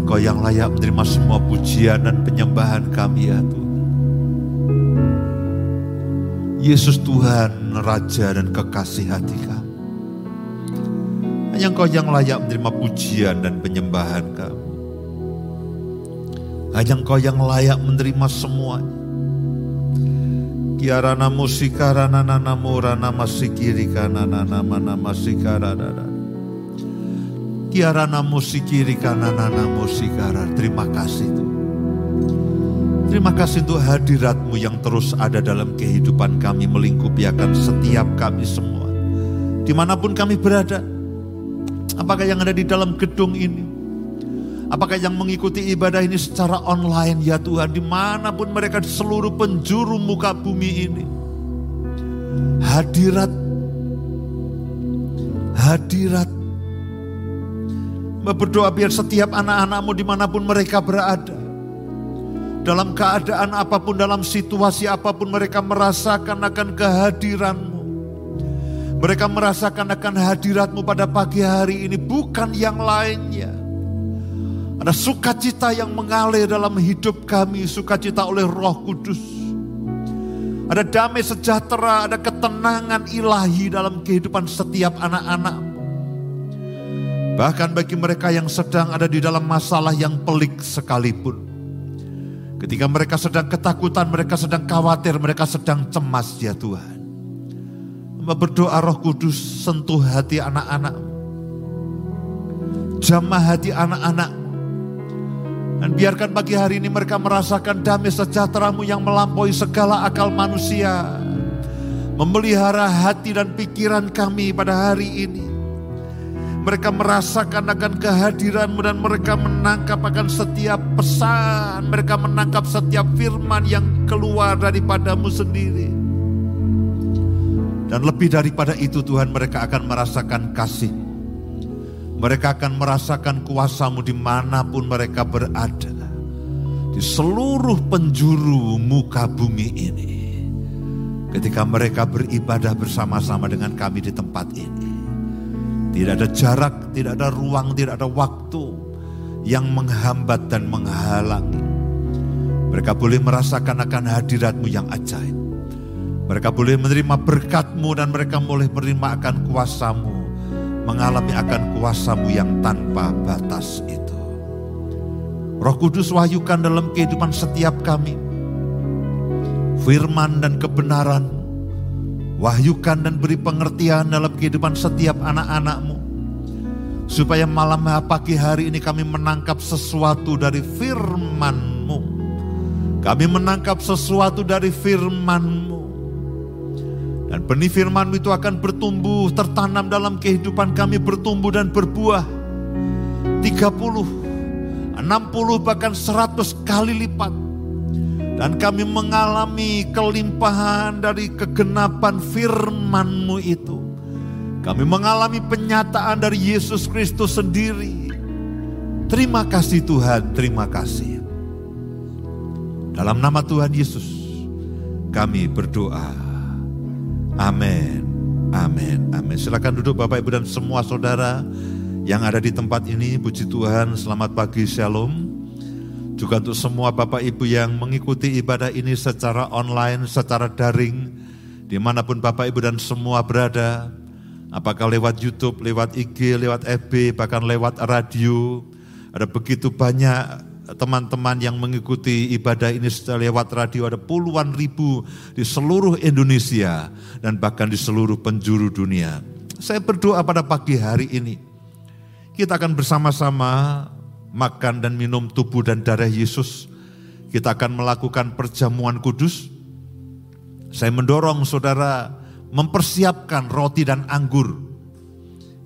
Engkau yang layak menerima semua pujian dan penyembahan kami ya Tuhan. Yesus Tuhan, Raja dan kekasih hati kami. Hanya Engkau yang layak menerima pujian dan penyembahan kami. Hanya Engkau yang layak menerima semuanya. Kiarana musikarana nana murana masikiri kanana nama nama sikarana. Kiarana musikiri nama musikara. Terima kasih Tuhan. Terima kasih untuk hadiratmu yang terus ada dalam kehidupan kami melingkupi akan setiap kami semua. Di mana pun kami berada. Apakah yang ada di dalam gedung ini? Apakah yang mengikuti ibadah ini secara online ya Tuhan di mana pun mereka di seluruh penjuru muka bumi ini. Hadirat, hadirat. Berdoa biar setiap anak-anakmu di mana pun mereka berada. Dalam keadaan apa pun, dalam situasi apa pun mereka merasakan akan kehadiranmu. Mereka merasakan akan hadiratmu pada pagi hari ini bukan yang lainnya ada sukacita yang mengalir dalam hidup kami, sukacita oleh Roh Kudus. Ada damai sejahtera, ada ketenangan ilahi dalam kehidupan setiap anak-anak. Bahkan bagi mereka yang sedang ada di dalam masalah yang pelik sekalipun. Ketika mereka sedang ketakutan, mereka sedang khawatir, mereka sedang cemas ya Tuhan. Berdoa roh kudus sentuh hati anak-anak. Jamah hati anak-anak dan biarkan pagi hari ini mereka merasakan damai sejahteramu yang melampaui segala akal manusia. Memelihara hati dan pikiran kami pada hari ini. Mereka merasakan akan kehadiranmu dan mereka menangkap akan setiap pesan. Mereka menangkap setiap firman yang keluar daripadamu sendiri. Dan lebih daripada itu Tuhan mereka akan merasakan kasih mereka akan merasakan kuasamu di mana pun mereka berada. Di seluruh penjuru muka bumi ini. Ketika mereka beribadah bersama-sama dengan kami di tempat ini. Tidak ada jarak, tidak ada ruang, tidak ada waktu yang menghambat dan menghalangi. Mereka boleh merasakan akan hadiratmu yang ajaib. Mereka boleh menerima berkatmu dan mereka boleh menerima akan kuasamu mengalami akan kuasamu yang tanpa batas itu. Roh Kudus wahyukan dalam kehidupan setiap kami. Firman dan kebenaran. Wahyukan dan beri pengertian dalam kehidupan setiap anak-anakmu. Supaya malam pagi hari ini kami menangkap sesuatu dari firmanmu. Kami menangkap sesuatu dari firmanmu dan benih firman itu akan bertumbuh, tertanam dalam kehidupan kami, bertumbuh dan berbuah. 30, 60 bahkan 100 kali lipat. Dan kami mengalami kelimpahan dari kegenapan firmanmu itu. Kami mengalami penyataan dari Yesus Kristus sendiri. Terima kasih Tuhan, terima kasih. Dalam nama Tuhan Yesus, kami berdoa. Amin. Amin. Amin. Silakan duduk Bapak Ibu dan semua saudara yang ada di tempat ini. Puji Tuhan, selamat pagi, Shalom. Juga untuk semua Bapak Ibu yang mengikuti ibadah ini secara online, secara daring, di mana pun Bapak Ibu dan semua berada, apakah lewat YouTube, lewat IG, lewat FB, bahkan lewat radio, ada begitu banyak teman-teman yang mengikuti ibadah ini secara lewat radio ada puluhan ribu di seluruh Indonesia dan bahkan di seluruh penjuru dunia. Saya berdoa pada pagi hari ini kita akan bersama-sama makan dan minum tubuh dan darah Yesus. Kita akan melakukan perjamuan kudus. Saya mendorong saudara mempersiapkan roti dan anggur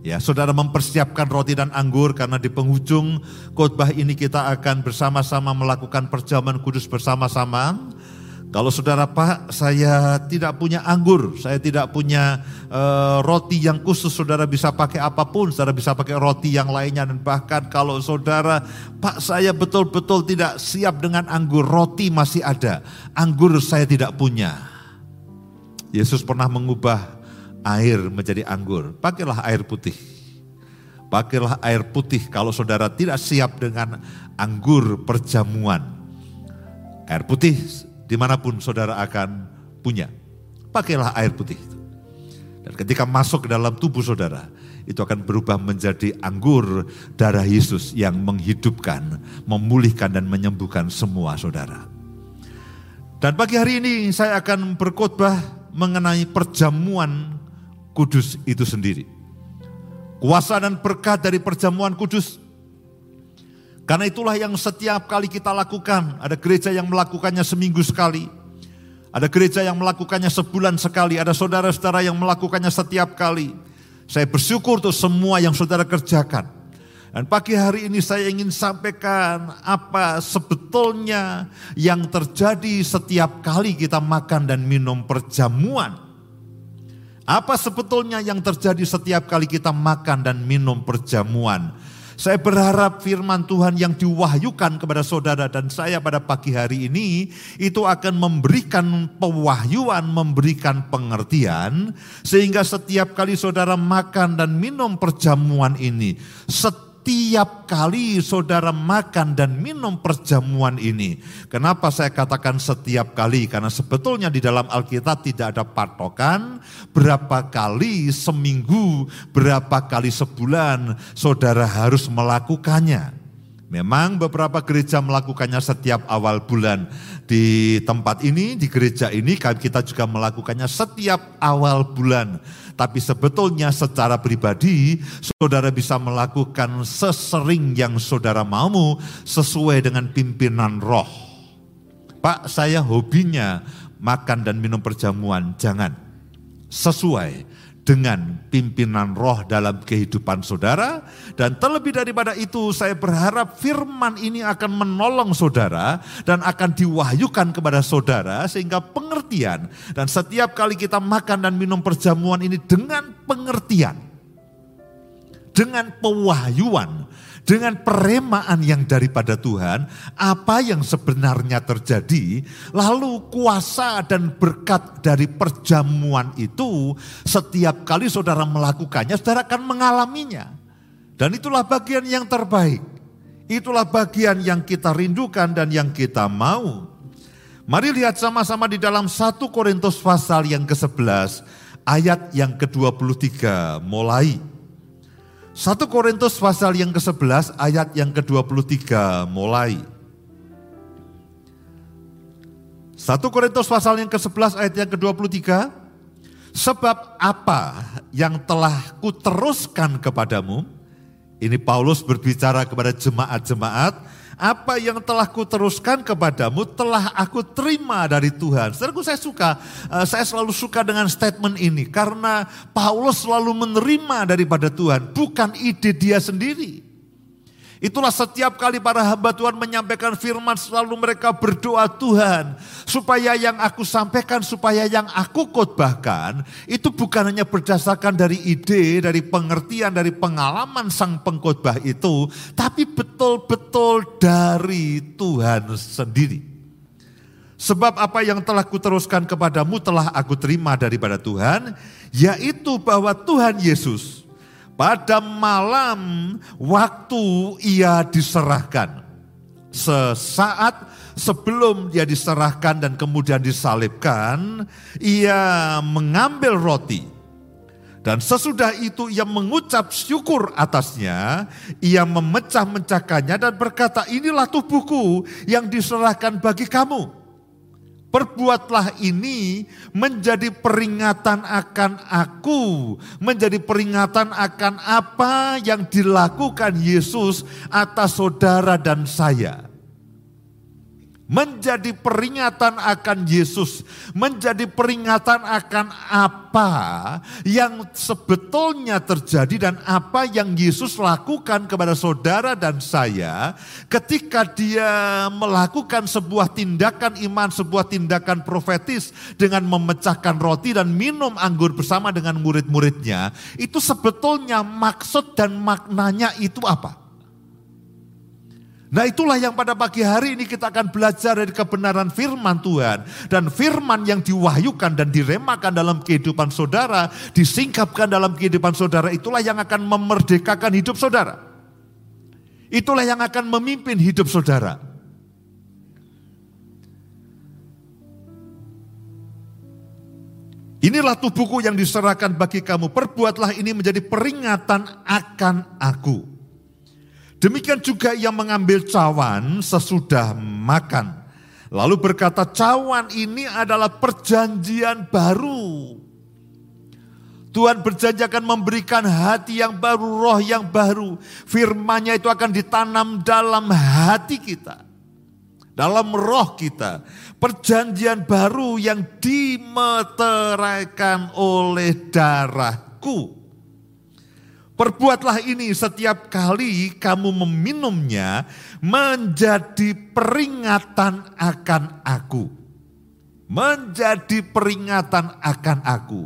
Ya, saudara mempersiapkan roti dan anggur karena di penghujung khotbah ini kita akan bersama-sama melakukan perjamuan kudus bersama-sama. Kalau saudara Pak, saya tidak punya anggur, saya tidak punya uh, roti yang khusus, saudara bisa pakai apa pun, saudara bisa pakai roti yang lainnya dan bahkan kalau saudara Pak saya betul-betul tidak siap dengan anggur, roti masih ada, anggur saya tidak punya. Yesus pernah mengubah air menjadi anggur. Pakailah air putih. pakailah air putih kalau saudara tidak siap dengan anggur perjamuan. Air putih di mana pun saudara akan punya. Pakailah air putih itu. Dan ketika masuk ke dalam tubuh saudara, itu akan berubah menjadi anggur darah Yesus yang menghidupkan, memulihkan dan menyembuhkan semua saudara. Dan pagi hari ini saya akan berkhotbah mengenai perjamuan kudus itu sendiri. Kuasa dan berkat dari perjamuan kudus. Karena itulah yang setiap kali kita lakukan. Ada gereja yang melakukannya seminggu sekali. Ada gereja yang melakukannya sebulan sekali. Ada saudara-saudara yang melakukannya setiap kali. Saya bersyukur untuk semua yang saudara kerjakan. Dan pagi hari ini saya ingin sampaikan apa sebetulnya yang terjadi setiap kali kita makan dan minum perjamuan. Apa sebetulnya yang terjadi setiap kali kita makan dan minum perjamuan? Saya berharap firman Tuhan yang diwahyukan kepada saudara dan saya pada pagi hari ini itu akan memberikan pewahyuan, memberikan pengertian sehingga setiap kali saudara makan dan minum perjamuan ini, setiap kali saudara makan dan minum perjamuan ini. Kenapa saya katakan setiap kali? Karena sebetulnya di dalam Alkitab tidak ada patokan berapa kali seminggu, berapa kali sebulan saudara harus melakukannya. Memang beberapa gereja melakukannya setiap awal bulan. Di tempat ini, di gereja ini kita juga melakukannya setiap awal bulan. Tapi sebetulnya secara pribadi saudara bisa melakukan sesering yang saudara mau sesuai dengan pimpinan roh. Pak saya hobinya makan dan minum perjamuan, jangan. Sesuai dengan pimpinan roh dalam kehidupan saudara. Dan terlebih daripada itu saya berharap firman ini akan menolong saudara dan akan diwahyukan kepada saudara sehingga pengertian. Dan setiap kali kita makan dan minum perjamuan ini dengan pengertian. Dengan pewahyuan dengan peremaan yang daripada Tuhan, apa yang sebenarnya terjadi, lalu kuasa dan berkat dari perjamuan itu, setiap kali saudara melakukannya, saudara akan mengalaminya. Dan itulah bagian yang terbaik. Itulah bagian yang kita rindukan dan yang kita mau. Mari lihat sama-sama di dalam 1 Korintus pasal yang ke-11 ayat yang ke-23 mulai. 1 Korintus pasal yang ke-11 ayat yang ke-23 mulai. 1 Korintus pasal yang ke-11 ayat yang ke-23. Sebab apa yang telah kuteruskan kepadamu, ini Paulus berbicara kepada jemaat-jemaat, apa yang telah kuteruskan kepadamu telah aku terima dari Tuhan. Saudaraku saya suka, eh, saya selalu suka dengan statement ini karena Paulus selalu menerima daripada Tuhan, bukan ide dia sendiri. Itulah setiap kali para hamba Tuhan menyampaikan firman selalu mereka berdoa Tuhan. Supaya yang aku sampaikan, supaya yang aku khotbahkan itu bukan hanya berdasarkan dari ide, dari pengertian, dari pengalaman sang pengkhotbah itu. Tapi betul-betul dari Tuhan sendiri. Sebab apa yang telah kuteruskan kepadamu telah aku terima daripada Tuhan, yaitu bahwa Tuhan Yesus pada malam waktu ia diserahkan. Sesaat sebelum dia diserahkan dan kemudian disalibkan, ia mengambil roti. Dan sesudah itu ia mengucap syukur atasnya, ia memecah-mecahkannya dan berkata, inilah tubuhku yang diserahkan bagi kamu Perbuatlah ini menjadi peringatan akan aku, menjadi peringatan akan apa yang dilakukan Yesus atas saudara dan saya menjadi peringatan akan Yesus, menjadi peringatan akan apa yang sebetulnya terjadi dan apa yang Yesus lakukan kepada saudara dan saya ketika dia melakukan sebuah tindakan iman, sebuah tindakan profetis dengan memecahkan roti dan minum anggur bersama dengan murid-muridnya. Itu sebetulnya maksud dan maknanya itu apa? Nah itulah yang pada pagi hari ini kita akan belajar dari kebenaran firman Tuhan. Dan firman yang diwahyukan dan diremakan dalam kehidupan saudara, disingkapkan dalam kehidupan saudara, itulah yang akan memerdekakan hidup saudara. Itulah yang akan memimpin hidup saudara. Inilah tubuhku yang diserahkan bagi kamu. Perbuatlah ini menjadi peringatan akan aku. Demikian juga yang mengambil cawan sesudah makan. Lalu berkata cawan ini adalah perjanjian baru. Tuhan berjanji akan memberikan hati yang baru, roh yang baru. Firmannya itu akan ditanam dalam hati kita. Dalam roh kita. Perjanjian baru yang dimeteraikan oleh darahku. Perbuatlah ini setiap kali kamu meminumnya menjadi peringatan akan aku. Menjadi peringatan akan aku.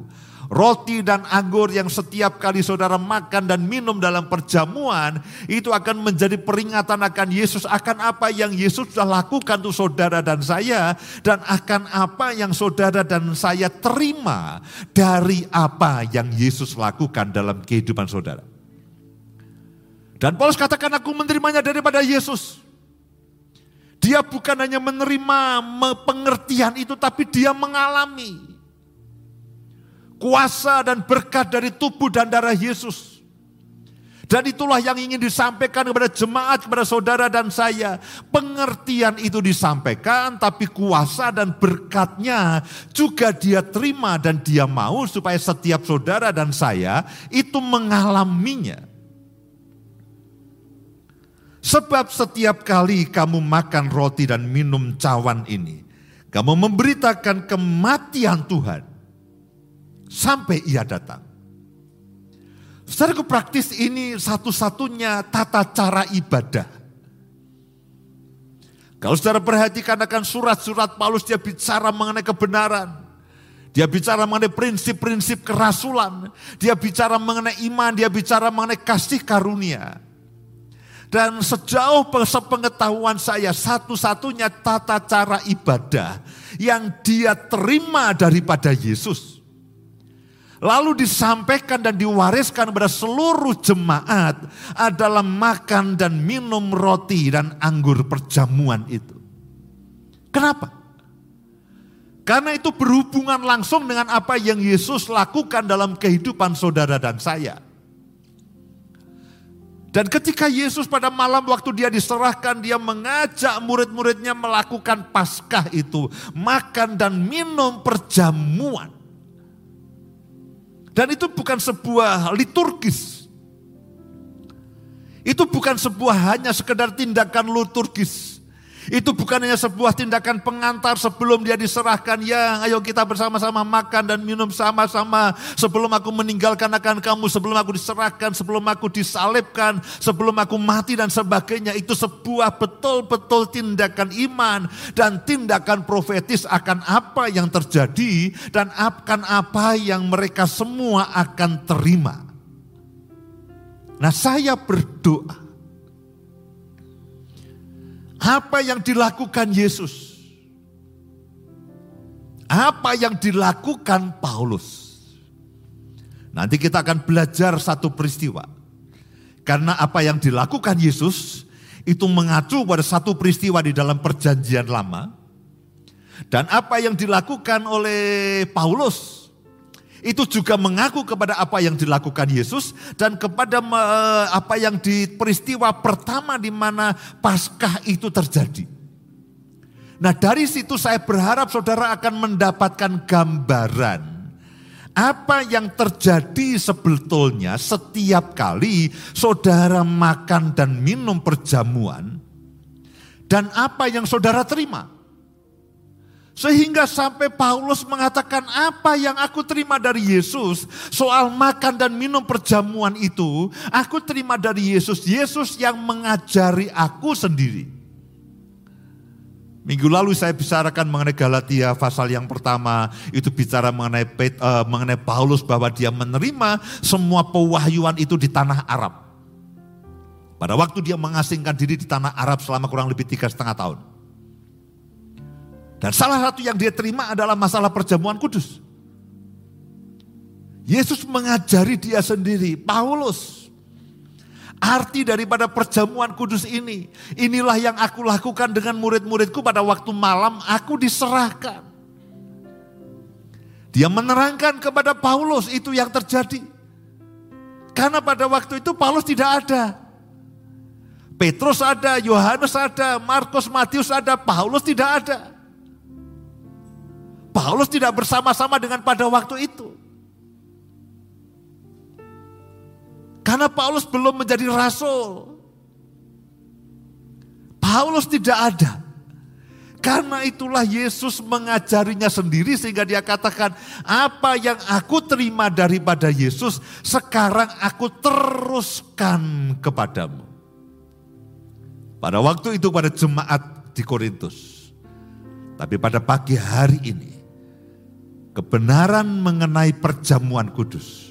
Roti dan anggur yang setiap kali saudara makan dan minum dalam perjamuan itu akan menjadi peringatan akan Yesus akan apa yang Yesus sudah lakukan untuk saudara dan saya dan akan apa yang saudara dan saya terima dari apa yang Yesus lakukan dalam kehidupan saudara. Dan Paulus katakan aku menerimanya daripada Yesus. Dia bukan hanya menerima pengertian itu tapi dia mengalami kuasa dan berkat dari tubuh dan darah Yesus. Dan itulah yang ingin disampaikan kepada jemaat, kepada saudara dan saya. Pengertian itu disampaikan, tapi kuasa dan berkatnya juga dia terima dan dia mau supaya setiap saudara dan saya itu mengalaminya. Sebab setiap kali kamu makan roti dan minum cawan ini, kamu memberitakan kematian Tuhan sampai ia datang. Secara praktis ini satu-satunya tata cara ibadah. Kalau saudara perhatikan akan surat-surat Paulus dia bicara mengenai kebenaran. Dia bicara mengenai prinsip-prinsip kerasulan. Dia bicara mengenai iman, dia bicara mengenai kasih karunia. Dan sejauh sepengetahuan saya satu-satunya tata cara ibadah yang dia terima daripada Yesus lalu disampaikan dan diwariskan kepada seluruh jemaat adalah makan dan minum roti dan anggur perjamuan itu. Kenapa? Karena itu berhubungan langsung dengan apa yang Yesus lakukan dalam kehidupan saudara dan saya. Dan ketika Yesus pada malam waktu dia diserahkan, dia mengajak murid-muridnya melakukan paskah itu. Makan dan minum perjamuan. Dan itu bukan sebuah liturgis. Itu bukan sebuah hanya sekedar tindakan liturgis. Itu bukan hanya sebuah tindakan pengantar sebelum dia diserahkan. Ya ayo kita bersama-sama makan dan minum sama-sama. Sebelum aku meninggalkan akan kamu, sebelum aku diserahkan, sebelum aku disalibkan, sebelum aku mati dan sebagainya. Itu sebuah betul-betul tindakan iman dan tindakan profetis akan apa yang terjadi dan akan apa yang mereka semua akan terima. Nah saya berdoa apa yang dilakukan Yesus? Apa yang dilakukan Paulus? Nanti kita akan belajar satu peristiwa. Karena apa yang dilakukan Yesus itu mengacu pada satu peristiwa di dalam perjanjian lama. Dan apa yang dilakukan oleh Paulus itu juga mengaku kepada apa yang dilakukan Yesus dan kepada apa yang di peristiwa pertama di mana Paskah itu terjadi. Nah, dari situ saya berharap saudara akan mendapatkan gambaran apa yang terjadi sebetulnya setiap kali saudara makan dan minum perjamuan dan apa yang saudara terima. Sehingga sampai Paulus mengatakan apa yang aku terima dari Yesus soal makan dan minum perjamuan itu, aku terima dari Yesus. Yesus yang mengajari aku sendiri. Minggu lalu saya bicarakan mengenai Galatia pasal yang pertama itu bicara mengenai uh, mengenai Paulus bahwa dia menerima semua pewahyuan itu di tanah Arab. Pada waktu dia mengasingkan diri di tanah Arab selama kurang lebih tiga setengah tahun. Dan salah satu yang dia terima adalah masalah perjamuan kudus. Yesus mengajari dia sendiri, Paulus. Arti daripada perjamuan kudus ini, inilah yang aku lakukan dengan murid-muridku pada waktu malam aku diserahkan. Dia menerangkan kepada Paulus itu yang terjadi. Karena pada waktu itu Paulus tidak ada. Petrus ada, Yohanes ada, Markus, Matius ada, Paulus tidak ada. Paulus tidak bersama-sama dengan pada waktu itu. Karena Paulus belum menjadi rasul. Paulus tidak ada. Karena itulah Yesus mengajarinya sendiri sehingga dia katakan, apa yang aku terima daripada Yesus, sekarang aku teruskan kepadamu. Pada waktu itu pada jemaat di Korintus. Tapi pada pagi hari ini, kebenaran mengenai perjamuan kudus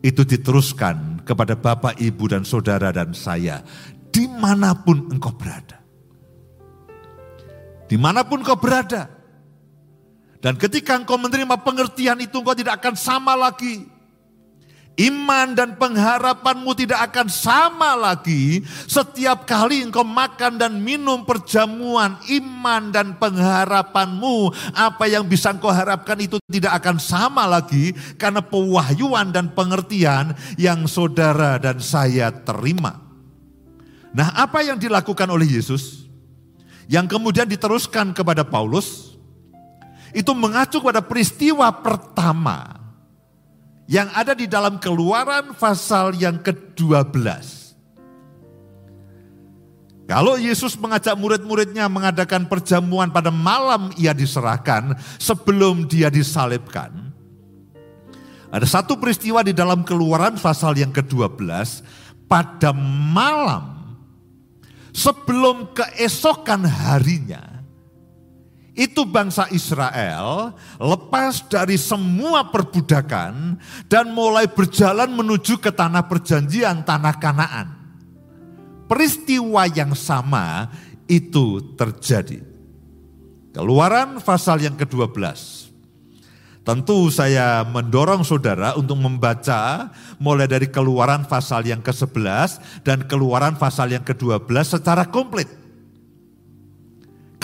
itu diteruskan kepada Bapak, Ibu, dan Saudara dan saya di mana pun engkau berada. Di mana pun kau berada. Dan ketika engkau menerima pengertian itu engkau tidak akan sama lagi Iman dan pengharapanmu tidak akan sama lagi setiap kali engkau makan dan minum perjamuan iman dan pengharapanmu. Apa yang bisa engkau harapkan itu tidak akan sama lagi karena pewahyuan dan pengertian yang saudara dan saya terima. Nah apa yang dilakukan oleh Yesus? Yang kemudian diteruskan kepada Paulus, itu mengacu pada peristiwa pertama yang ada di dalam keluaran pasal yang ke-12. Kalau Yesus mengajak murid-muridnya mengadakan perjamuan pada malam ia diserahkan sebelum dia disalibkan. Ada satu peristiwa di dalam keluaran pasal yang ke-12 pada malam sebelum keesokan harinya itu bangsa Israel lepas dari semua perbudakan dan mulai berjalan menuju ke tanah perjanjian, tanah Kanaan. Peristiwa yang sama itu terjadi. Keluaran pasal yang ke-12. Tentu saya mendorong saudara untuk membaca mulai dari keluaran pasal yang ke-11 dan keluaran pasal yang ke-12 secara komplit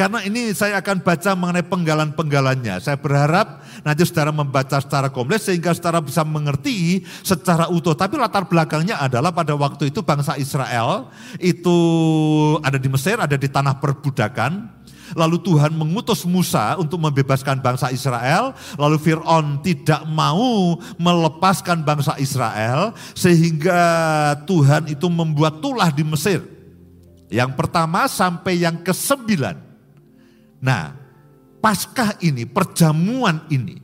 karena ini saya akan baca mengenai penggalan-penggalannya. Saya berharap nanti saudara membaca secara kompleks sehingga saudara bisa mengerti secara utuh. Tapi latar belakangnya adalah pada waktu itu bangsa Israel itu ada di Mesir, ada di tanah perbudakan. Lalu Tuhan mengutus Musa untuk membebaskan bangsa Israel. Lalu Fir'aun tidak mau melepaskan bangsa Israel. Sehingga Tuhan itu membuat tulah di Mesir. Yang pertama sampai yang ke sembilan. Nah, Paskah ini, perjamuan ini,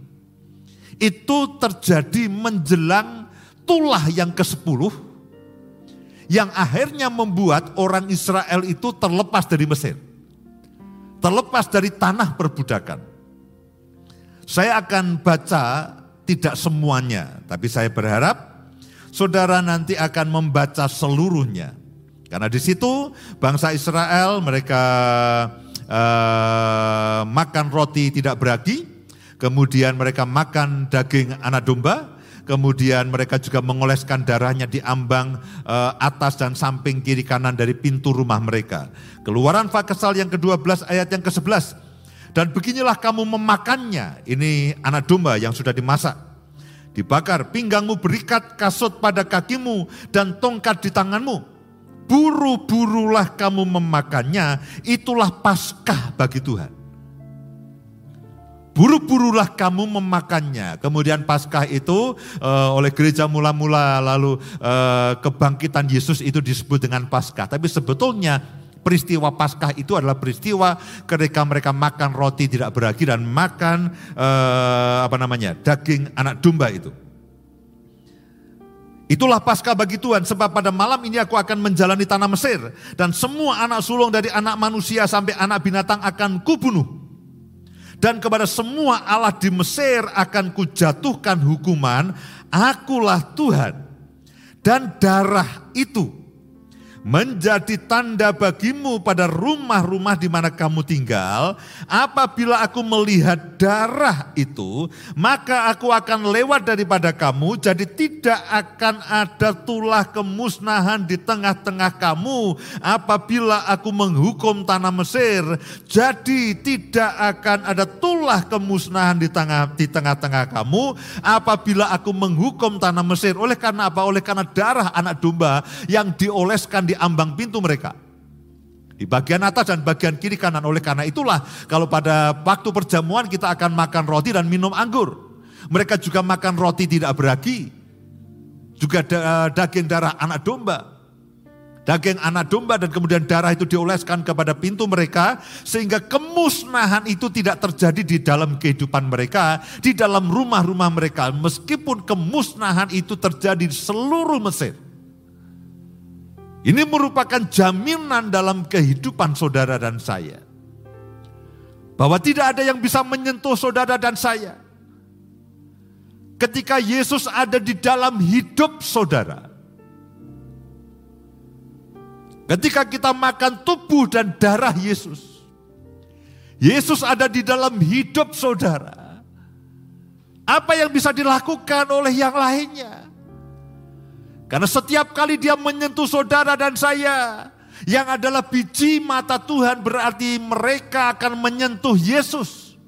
itu terjadi menjelang tulah yang ke-10 yang akhirnya membuat orang Israel itu terlepas dari Mesir. Terlepas dari tanah perbudakan. Saya akan baca tidak semuanya, tapi saya berharap saudara nanti akan membaca seluruhnya. Karena di situ bangsa Israel mereka uh, makan roti tidak beragi, kemudian mereka makan daging anak domba, kemudian mereka juga mengoleskan darahnya di ambang uh, atas dan samping kiri kanan dari pintu rumah mereka. Keluaran Fakesal yang ke-12 ayat yang ke-11. Dan beginilah kamu memakannya. Ini anak domba yang sudah dimasak. Dibakar, pinggangmu berikat kasut pada kakimu dan tongkat di tanganmu buru-burulah kamu memakannya, itulah paskah bagi Tuhan. Buru-burulah kamu memakannya. Kemudian paskah itu uh, oleh gereja mula-mula lalu uh, kebangkitan Yesus itu disebut dengan paskah. Tapi sebetulnya peristiwa paskah itu adalah peristiwa ketika mereka makan roti tidak beragi dan makan uh, apa namanya daging anak domba itu. Itulah pasca bagi Tuhan, sebab pada malam ini aku akan menjalani tanah Mesir, dan semua anak sulung dari anak manusia sampai anak binatang akan kubunuh. Dan kepada semua Allah di Mesir akan kujatuhkan hukuman, akulah Tuhan. Dan darah itu menjadi tanda bagimu pada rumah-rumah di mana kamu tinggal. Apabila aku melihat darah itu, maka aku akan lewat daripada kamu, jadi tidak akan ada tulah kemusnahan di tengah-tengah kamu. Apabila aku menghukum tanah Mesir, jadi tidak akan ada tulah kemusnahan di tengah di tengah-tengah kamu. Apabila aku menghukum tanah Mesir, oleh karena apa? Oleh karena darah anak domba yang dioleskan di ambang pintu mereka. Di bagian atas dan bagian kiri kanan. Oleh karena itulah kalau pada waktu perjamuan kita akan makan roti dan minum anggur. Mereka juga makan roti tidak beragi. Juga eh, daging darah anak domba. Daging anak domba dan kemudian darah itu dioleskan kepada pintu mereka. Sehingga kemusnahan itu tidak terjadi di dalam kehidupan mereka. Di dalam rumah-rumah mereka. Meskipun kemusnahan itu terjadi di seluruh Mesir. Ini merupakan jaminan dalam kehidupan saudara dan saya. Bahwa tidak ada yang bisa menyentuh saudara dan saya. Ketika Yesus ada di dalam hidup saudara. Ketika kita makan tubuh dan darah Yesus. Yesus ada di dalam hidup saudara. Apa yang bisa dilakukan oleh yang lainnya? Karena setiap kali dia menyentuh saudara dan saya, yang adalah biji mata Tuhan berarti mereka akan menyentuh Yesus.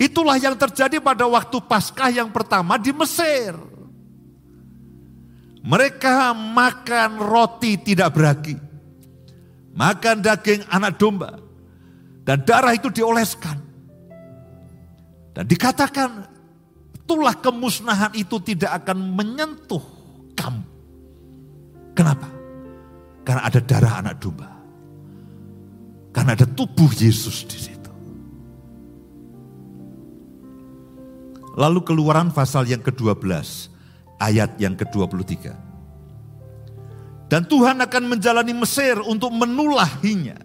Itulah yang terjadi pada waktu Paskah yang pertama di Mesir. Mereka makan roti tidak beragi. Makan daging anak domba. Dan darah itu dioleskan. Dan dikatakan itulah kemusnahan itu tidak akan menyentuh kamu. Kenapa? Karena ada darah anak domba. Karena ada tubuh Yesus di situ. Lalu keluaran pasal yang ke-12, ayat yang ke-23. Dan Tuhan akan menjalani Mesir untuk menulahinya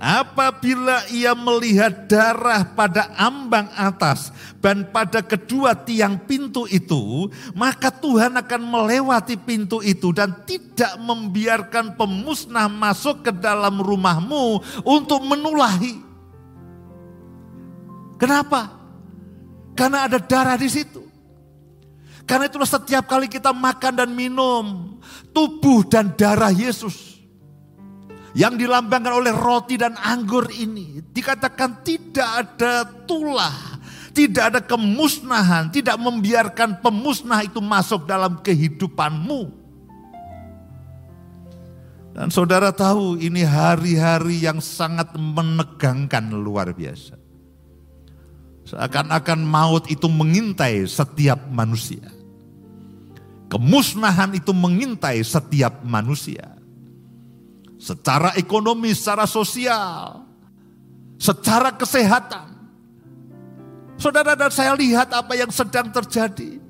Apabila ia melihat darah pada ambang atas dan pada kedua tiang pintu itu, maka Tuhan akan melewati pintu itu dan tidak membiarkan pemusnah masuk ke dalam rumahmu untuk menulahi. Kenapa? Karena ada darah di situ. Karena itulah setiap kali kita makan dan minum tubuh dan darah Yesus yang dilambangkan oleh roti dan anggur ini dikatakan tidak ada tulah, tidak ada kemusnahan, tidak membiarkan pemusnah itu masuk dalam kehidupanmu. Dan saudara tahu ini hari-hari yang sangat menegangkan luar biasa. Seakan-akan maut itu mengintai setiap manusia. Kemusnahan itu mengintai setiap manusia secara ekonomi, secara sosial, secara kesehatan. Saudara dan saya lihat apa yang sedang terjadi.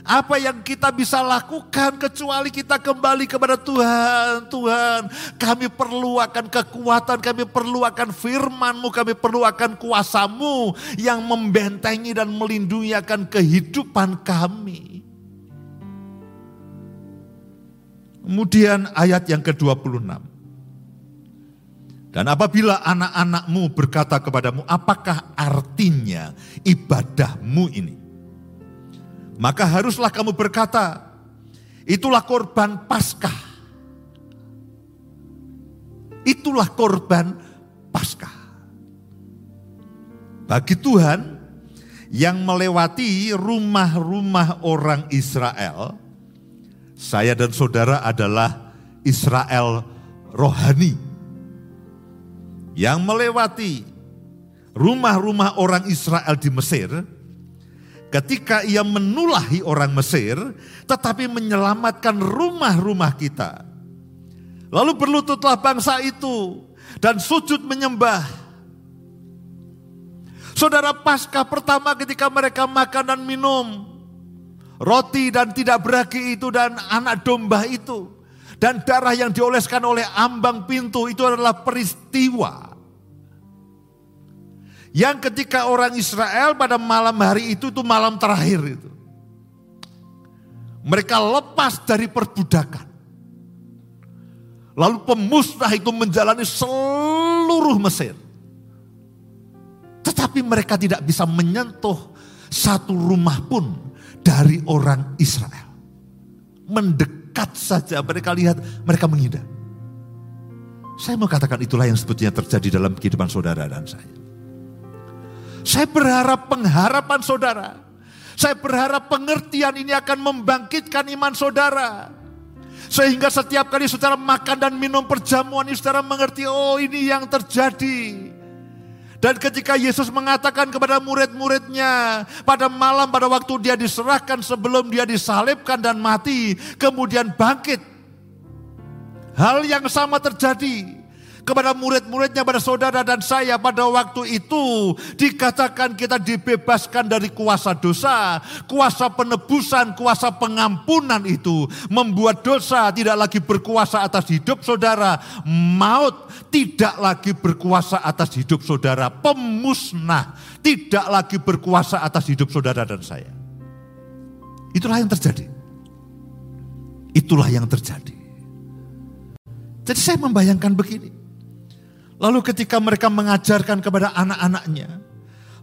Apa yang kita bisa lakukan kecuali kita kembali kepada Tuhan. Tuhan, kami perlu akan kekuatan, kami perlu akan firman-Mu, kami perlu akan kuasamu yang membentengi dan melindungi akan kehidupan kami. Kemudian ayat yang ke-26. Dan apabila anak-anakmu berkata kepadamu, apakah artinya ibadahmu ini? Maka haruslah kamu berkata, itulah korban paskah. Itulah korban paskah. Bagi Tuhan yang melewati rumah-rumah orang Israel, saya dan saudara adalah Israel rohani yang melewati rumah-rumah orang Israel di Mesir, ketika ia menulahi orang Mesir, tetapi menyelamatkan rumah-rumah kita. Lalu berlututlah bangsa itu dan sujud menyembah. Saudara pasca pertama ketika mereka makan dan minum, roti dan tidak beragi itu dan anak domba itu dan darah yang dioleskan oleh ambang pintu itu adalah peristiwa. Yang ketika orang Israel pada malam hari itu itu malam terakhir itu. Mereka lepas dari perbudakan. Lalu pemusnah itu menjalani seluruh Mesir. Tetapi mereka tidak bisa menyentuh satu rumah pun dari orang Israel. Mendekat saja mereka lihat, mereka menghindar. Saya mau katakan itulah yang sebetulnya terjadi dalam kehidupan saudara dan saya. Saya berharap pengharapan saudara. Saya berharap pengertian ini akan membangkitkan iman saudara. Sehingga setiap kali saudara makan dan minum perjamuan ini saudara mengerti, oh ini yang terjadi. Dan ketika Yesus mengatakan kepada murid-muridnya pada malam pada waktu dia diserahkan sebelum dia disalibkan dan mati, kemudian bangkit. Hal yang sama terjadi kepada murid-muridnya, pada saudara dan saya pada waktu itu dikatakan kita dibebaskan dari kuasa dosa, kuasa penebusan, kuasa pengampunan itu membuat dosa tidak lagi berkuasa atas hidup saudara, maut tidak lagi berkuasa atas hidup saudara, pemusnah tidak lagi berkuasa atas hidup saudara dan saya. Itulah yang terjadi. Itulah yang terjadi. Jadi saya membayangkan begini. Lalu ketika mereka mengajarkan kepada anak-anaknya,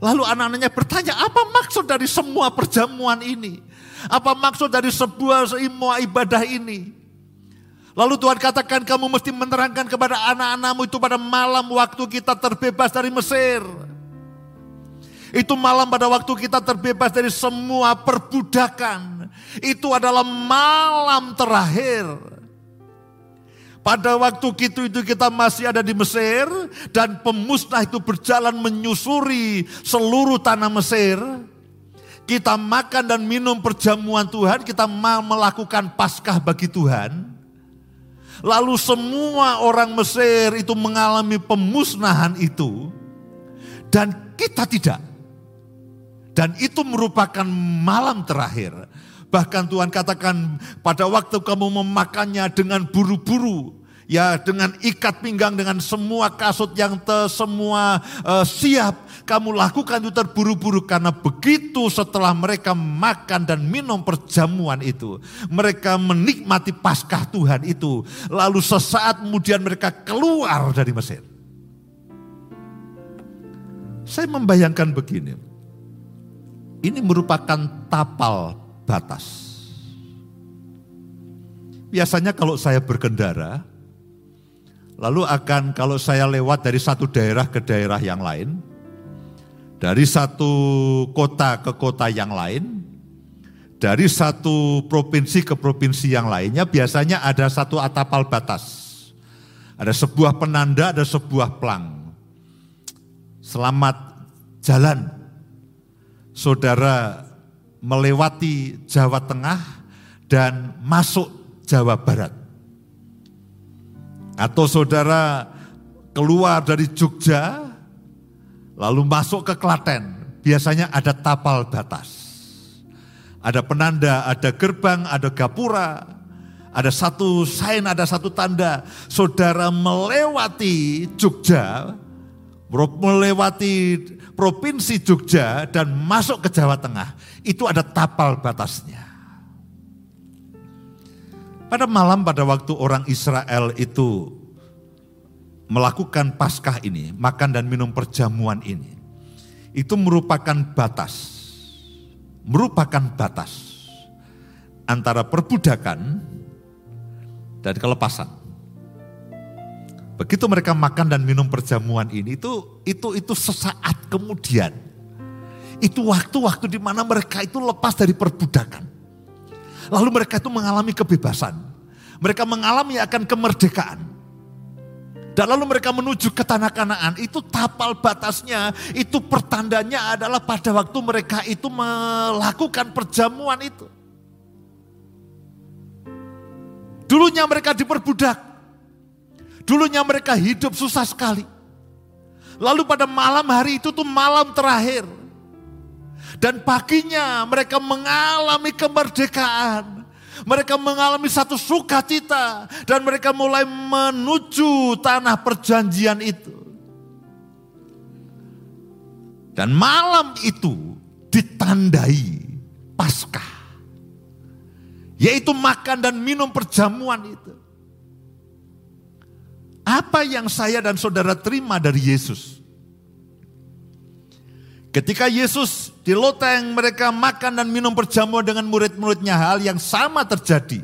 lalu anak-anaknya bertanya, apa maksud dari semua perjamuan ini? Apa maksud dari sebuah semua ibadah ini? Lalu Tuhan katakan kamu mesti menerangkan kepada anak-anakmu itu pada malam waktu kita terbebas dari Mesir. Itu malam pada waktu kita terbebas dari semua perbudakan. Itu adalah malam terakhir pada waktu itu itu kita masih ada di Mesir dan pemusnah itu berjalan menyusuri seluruh tanah Mesir. Kita makan dan minum perjamuan Tuhan, kita melakukan paskah bagi Tuhan. Lalu semua orang Mesir itu mengalami pemusnahan itu dan kita tidak. Dan itu merupakan malam terakhir. Bahkan Tuhan katakan pada waktu kamu memakannya dengan buru-buru, ya dengan ikat pinggang dengan semua kasut yang te, semua uh, siap kamu lakukan itu terburu-buru karena begitu setelah mereka makan dan minum perjamuan itu mereka menikmati paskah Tuhan itu. Lalu sesaat kemudian mereka keluar dari Mesir. Saya membayangkan begini ini merupakan tapal batas. Biasanya kalau saya berkendara, Lalu akan kalau saya lewat dari satu daerah ke daerah yang lain, dari satu kota ke kota yang lain, dari satu provinsi ke provinsi yang lainnya, biasanya ada satu atapal batas. Ada sebuah penanda, ada sebuah pelang. Selamat jalan, saudara melewati Jawa Tengah dan masuk Jawa Barat atau saudara keluar dari Jogja, lalu masuk ke Klaten, biasanya ada tapal batas. Ada penanda, ada gerbang, ada gapura, ada satu sign, ada satu tanda. Saudara melewati Jogja, melewati provinsi Jogja dan masuk ke Jawa Tengah, itu ada tapal batasnya. Pada malam pada waktu orang Israel itu melakukan paskah ini, makan dan minum perjamuan ini, itu merupakan batas, merupakan batas antara perbudakan dan kelepasan. Begitu mereka makan dan minum perjamuan ini, itu itu itu sesaat kemudian. Itu waktu-waktu di mana mereka itu lepas dari perbudakan. Lalu mereka itu mengalami kebebasan. Mereka mengalami akan kemerdekaan. Dan lalu mereka menuju ke tanah kanaan. Itu tapal batasnya, itu pertandanya adalah pada waktu mereka itu melakukan perjamuan itu. Dulunya mereka diperbudak. Dulunya mereka hidup susah sekali. Lalu pada malam hari itu tuh malam terakhir. Dan paginya mereka mengalami kemerdekaan. Mereka mengalami satu sukacita dan mereka mulai menuju tanah perjanjian itu. Dan malam itu ditandai Paskah. Yaitu makan dan minum perjamuan itu. Apa yang saya dan saudara terima dari Yesus? Ketika Yesus di loteng mereka makan dan minum perjamuan dengan murid-muridnya hal yang sama terjadi.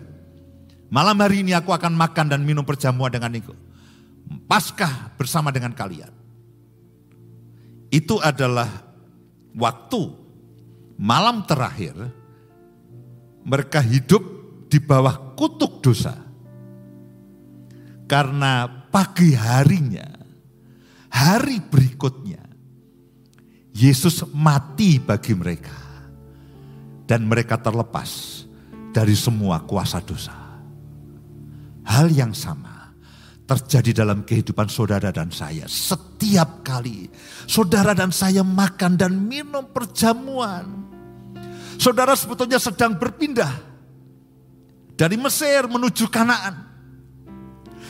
Malam hari ini aku akan makan dan minum perjamuan dengan itu. Paskah bersama dengan kalian. Itu adalah waktu malam terakhir mereka hidup di bawah kutuk dosa. Karena pagi harinya, hari berikutnya, Yesus mati bagi mereka. Dan mereka terlepas dari semua kuasa dosa. Hal yang sama terjadi dalam kehidupan saudara dan saya. Setiap kali saudara dan saya makan dan minum perjamuan. Saudara sebetulnya sedang berpindah dari Mesir menuju Kanaan.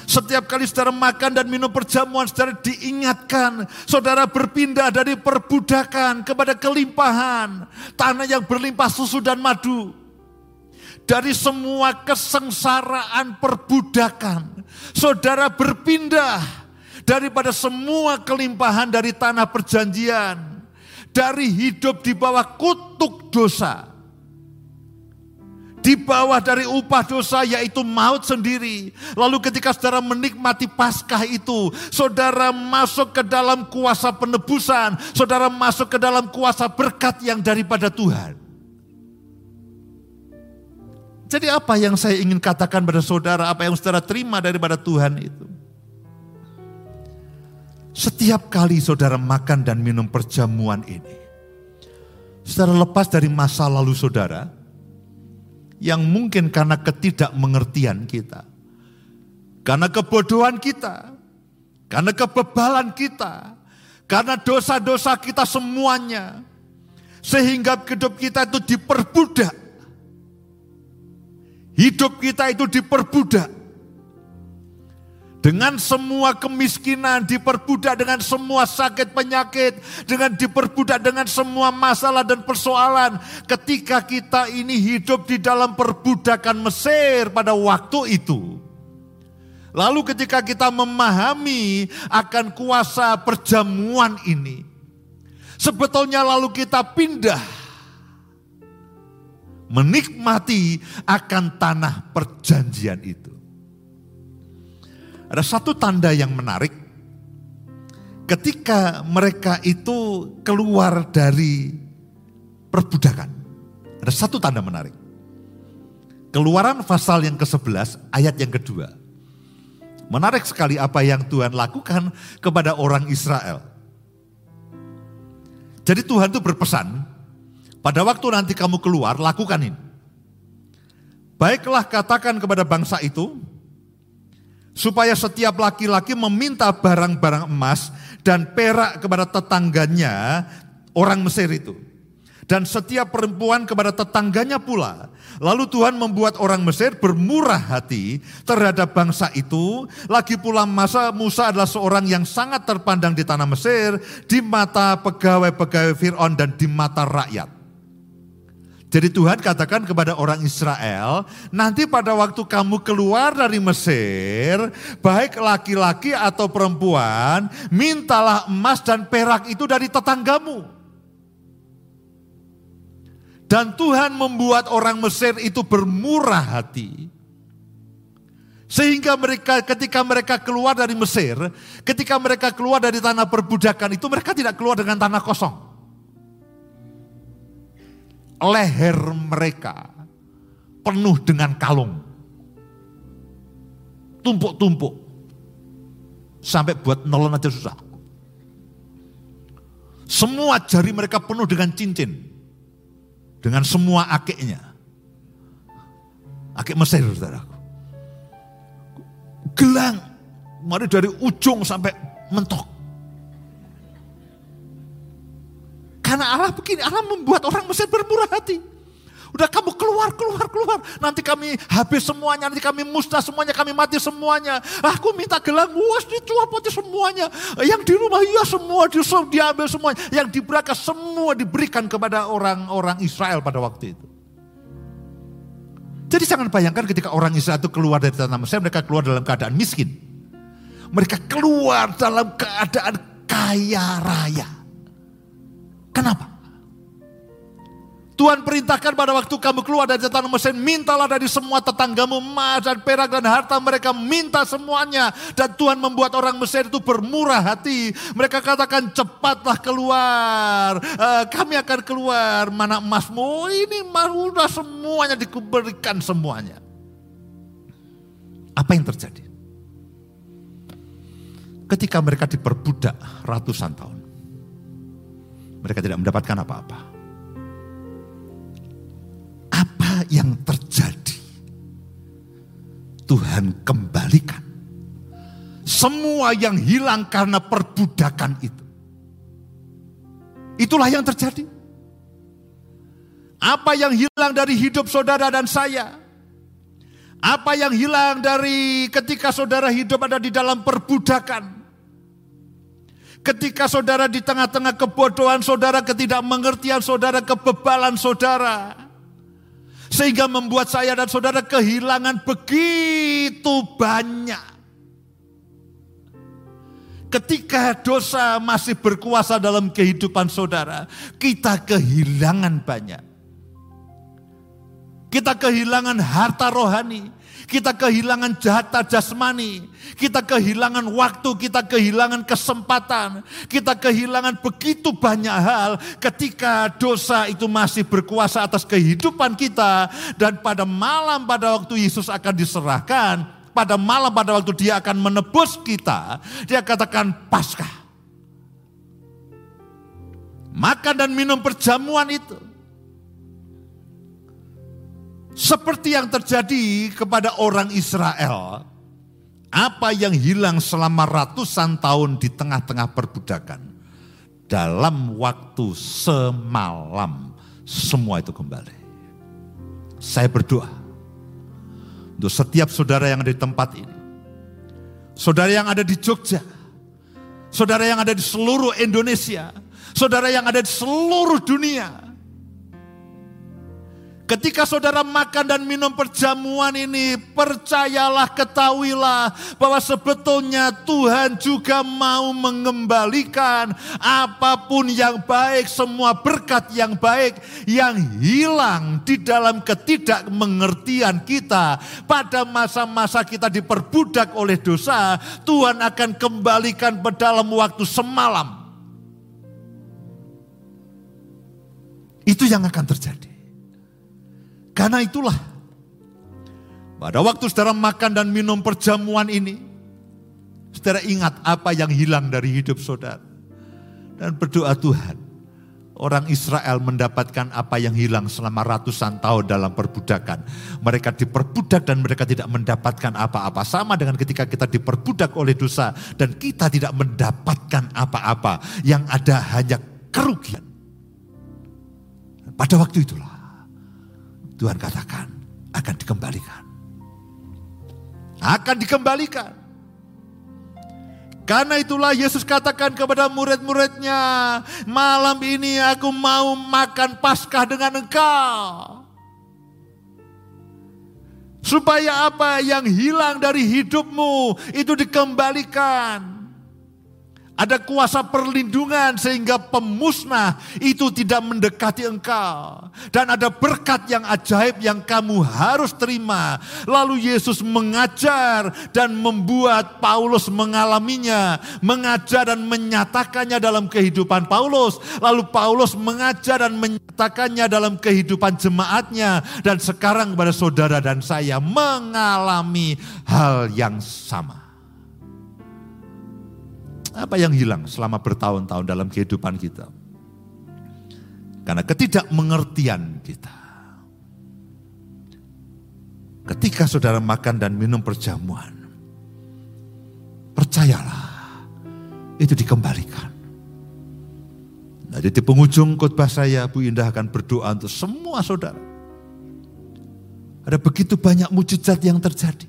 Setiap kali saudara makan dan minum perjamuan, saudara diingatkan. Saudara berpindah dari perbudakan kepada kelimpahan. Tanah yang berlimpah susu dan madu. Dari semua kesengsaraan perbudakan. Saudara berpindah daripada semua kelimpahan dari tanah perjanjian. Dari hidup di bawah kutuk dosa di bawah dari upah dosa yaitu maut sendiri. Lalu ketika saudara menikmati Paskah itu, saudara masuk ke dalam kuasa penebusan, saudara masuk ke dalam kuasa berkat yang daripada Tuhan. Jadi apa yang saya ingin katakan pada saudara, apa yang saudara terima daripada Tuhan itu? Setiap kali saudara makan dan minum perjamuan ini, saudara lepas dari masa lalu saudara, yang mungkin karena ketidakmengertian kita, karena kebodohan kita, karena kebebalan kita, karena dosa-dosa kita semuanya, sehingga hidup kita itu diperbudak. Hidup kita itu diperbudak dengan semua kemiskinan, diperbudak dengan semua sakit penyakit, dengan diperbudak dengan semua masalah dan persoalan. Ketika kita ini hidup di dalam perbudakan Mesir pada waktu itu. Lalu ketika kita memahami akan kuasa perjamuan ini. Sebetulnya lalu kita pindah menikmati akan tanah perjanjian itu. Ada satu tanda yang menarik. Ketika mereka itu keluar dari perbudakan. Ada satu tanda menarik. Keluaran pasal yang ke-11 ayat yang kedua. Menarik sekali apa yang Tuhan lakukan kepada orang Israel. Jadi Tuhan itu berpesan, pada waktu nanti kamu keluar, lakukan ini. Baiklah katakan kepada bangsa itu, supaya setiap laki-laki meminta barang-barang emas dan perak kepada tetangganya orang Mesir itu. Dan setiap perempuan kepada tetangganya pula. Lalu Tuhan membuat orang Mesir bermurah hati terhadap bangsa itu. Lagi pula masa Musa adalah seorang yang sangat terpandang di tanah Mesir, di mata pegawai-pegawai Fir'aun dan di mata rakyat. Jadi Tuhan katakan kepada orang Israel, nanti pada waktu kamu keluar dari Mesir, baik laki-laki atau perempuan, mintalah emas dan perak itu dari tetanggamu. Dan Tuhan membuat orang Mesir itu bermurah hati. Sehingga mereka ketika mereka keluar dari Mesir, ketika mereka keluar dari tanah perbudakan itu mereka tidak keluar dengan tanah kosong leher mereka penuh dengan kalung. Tumpuk-tumpuk. Sampai buat nolong aja susah. Semua jari mereka penuh dengan cincin. Dengan semua akiknya. Akik Mesir, saudara. Gelang. Mari dari ujung sampai mentok. Karena Allah begini, Allah membuat orang Mesir bermurah hati. Udah kamu keluar, keluar, keluar. Nanti kami habis semuanya, nanti kami musnah semuanya, kami mati semuanya. Aku minta gelang, was mati semuanya. Yang di rumah, iya semua diambil semuanya. Yang diberaka semua diberikan kepada orang-orang Israel pada waktu itu. Jadi jangan bayangkan ketika orang Israel itu keluar dari tanah Mesir, mereka keluar dalam keadaan miskin. Mereka keluar dalam keadaan kaya raya. Kenapa? Tuhan perintahkan pada waktu kamu keluar dari tanah Mesir, mintalah dari semua tetanggamu emas dan perak dan harta mereka minta semuanya. Dan Tuhan membuat orang Mesir itu bermurah hati. Mereka katakan cepatlah keluar, uh, kami akan keluar. Mana emasmu? Ini emas udah semuanya diberikan semuanya. Apa yang terjadi? Ketika mereka diperbudak ratusan tahun, mereka tidak mendapatkan apa-apa yang terjadi, Tuhan kembalikan semua yang hilang karena perbudakan itu. Itulah yang terjadi. Apa yang hilang dari hidup saudara dan saya? Apa yang hilang dari ketika saudara hidup ada di dalam perbudakan? Ketika saudara di tengah-tengah kebodohan saudara, ketidakmengertian saudara, kebebalan saudara. Sehingga membuat saya dan saudara kehilangan begitu banyak. Ketika dosa masih berkuasa dalam kehidupan saudara, kita kehilangan banyak. Kita kehilangan harta rohani, kita kehilangan jahata jasmani, kita kehilangan waktu, kita kehilangan kesempatan, kita kehilangan begitu banyak hal ketika dosa itu masih berkuasa atas kehidupan kita. Dan pada malam pada waktu Yesus akan diserahkan, pada malam pada waktu dia akan menebus kita, dia katakan Paskah. Makan dan minum perjamuan itu seperti yang terjadi kepada orang Israel, apa yang hilang selama ratusan tahun di tengah-tengah perbudakan, dalam waktu semalam semua itu kembali. Saya berdoa untuk setiap saudara yang ada di tempat ini, saudara yang ada di Jogja, saudara yang ada di seluruh Indonesia, saudara yang ada di seluruh dunia, Ketika saudara makan dan minum perjamuan ini, percayalah, ketahuilah bahwa sebetulnya Tuhan juga mau mengembalikan apa pun yang baik, semua berkat yang baik yang hilang di dalam ketidakmengertian kita. Pada masa-masa kita diperbudak oleh dosa, Tuhan akan kembalikan ke dalam waktu semalam. Itu yang akan terjadi. Karena itulah, pada waktu saudara makan dan minum perjamuan ini, saudara ingat apa yang hilang dari hidup saudara. Dan berdoa Tuhan, orang Israel mendapatkan apa yang hilang selama ratusan tahun dalam perbudakan. Mereka diperbudak dan mereka tidak mendapatkan apa-apa. Sama dengan ketika kita diperbudak oleh dosa dan kita tidak mendapatkan apa-apa. Yang ada hanya kerugian. Pada waktu itulah Tuhan katakan akan dikembalikan. Akan dikembalikan. Karena itulah Yesus katakan kepada murid-muridnya, malam ini aku mau makan Paskah dengan engkau. Supaya apa yang hilang dari hidupmu itu dikembalikan. Ada kuasa perlindungan sehingga pemusnah itu tidak mendekati engkau. Dan ada berkat yang ajaib yang kamu harus terima. Lalu Yesus mengajar dan membuat Paulus mengalaminya. Mengajar dan menyatakannya dalam kehidupan Paulus. Lalu Paulus mengajar dan menyatakannya dalam kehidupan jemaatnya. Dan sekarang kepada saudara dan saya mengalami hal yang sama. Apa yang hilang selama bertahun-tahun dalam kehidupan kita? Karena ketidakmengertian kita. Ketika saudara makan dan minum perjamuan, percayalah, itu dikembalikan. Nah, di penghujung khotbah saya, Bu Indah akan berdoa untuk semua saudara. Ada begitu banyak mujizat yang terjadi.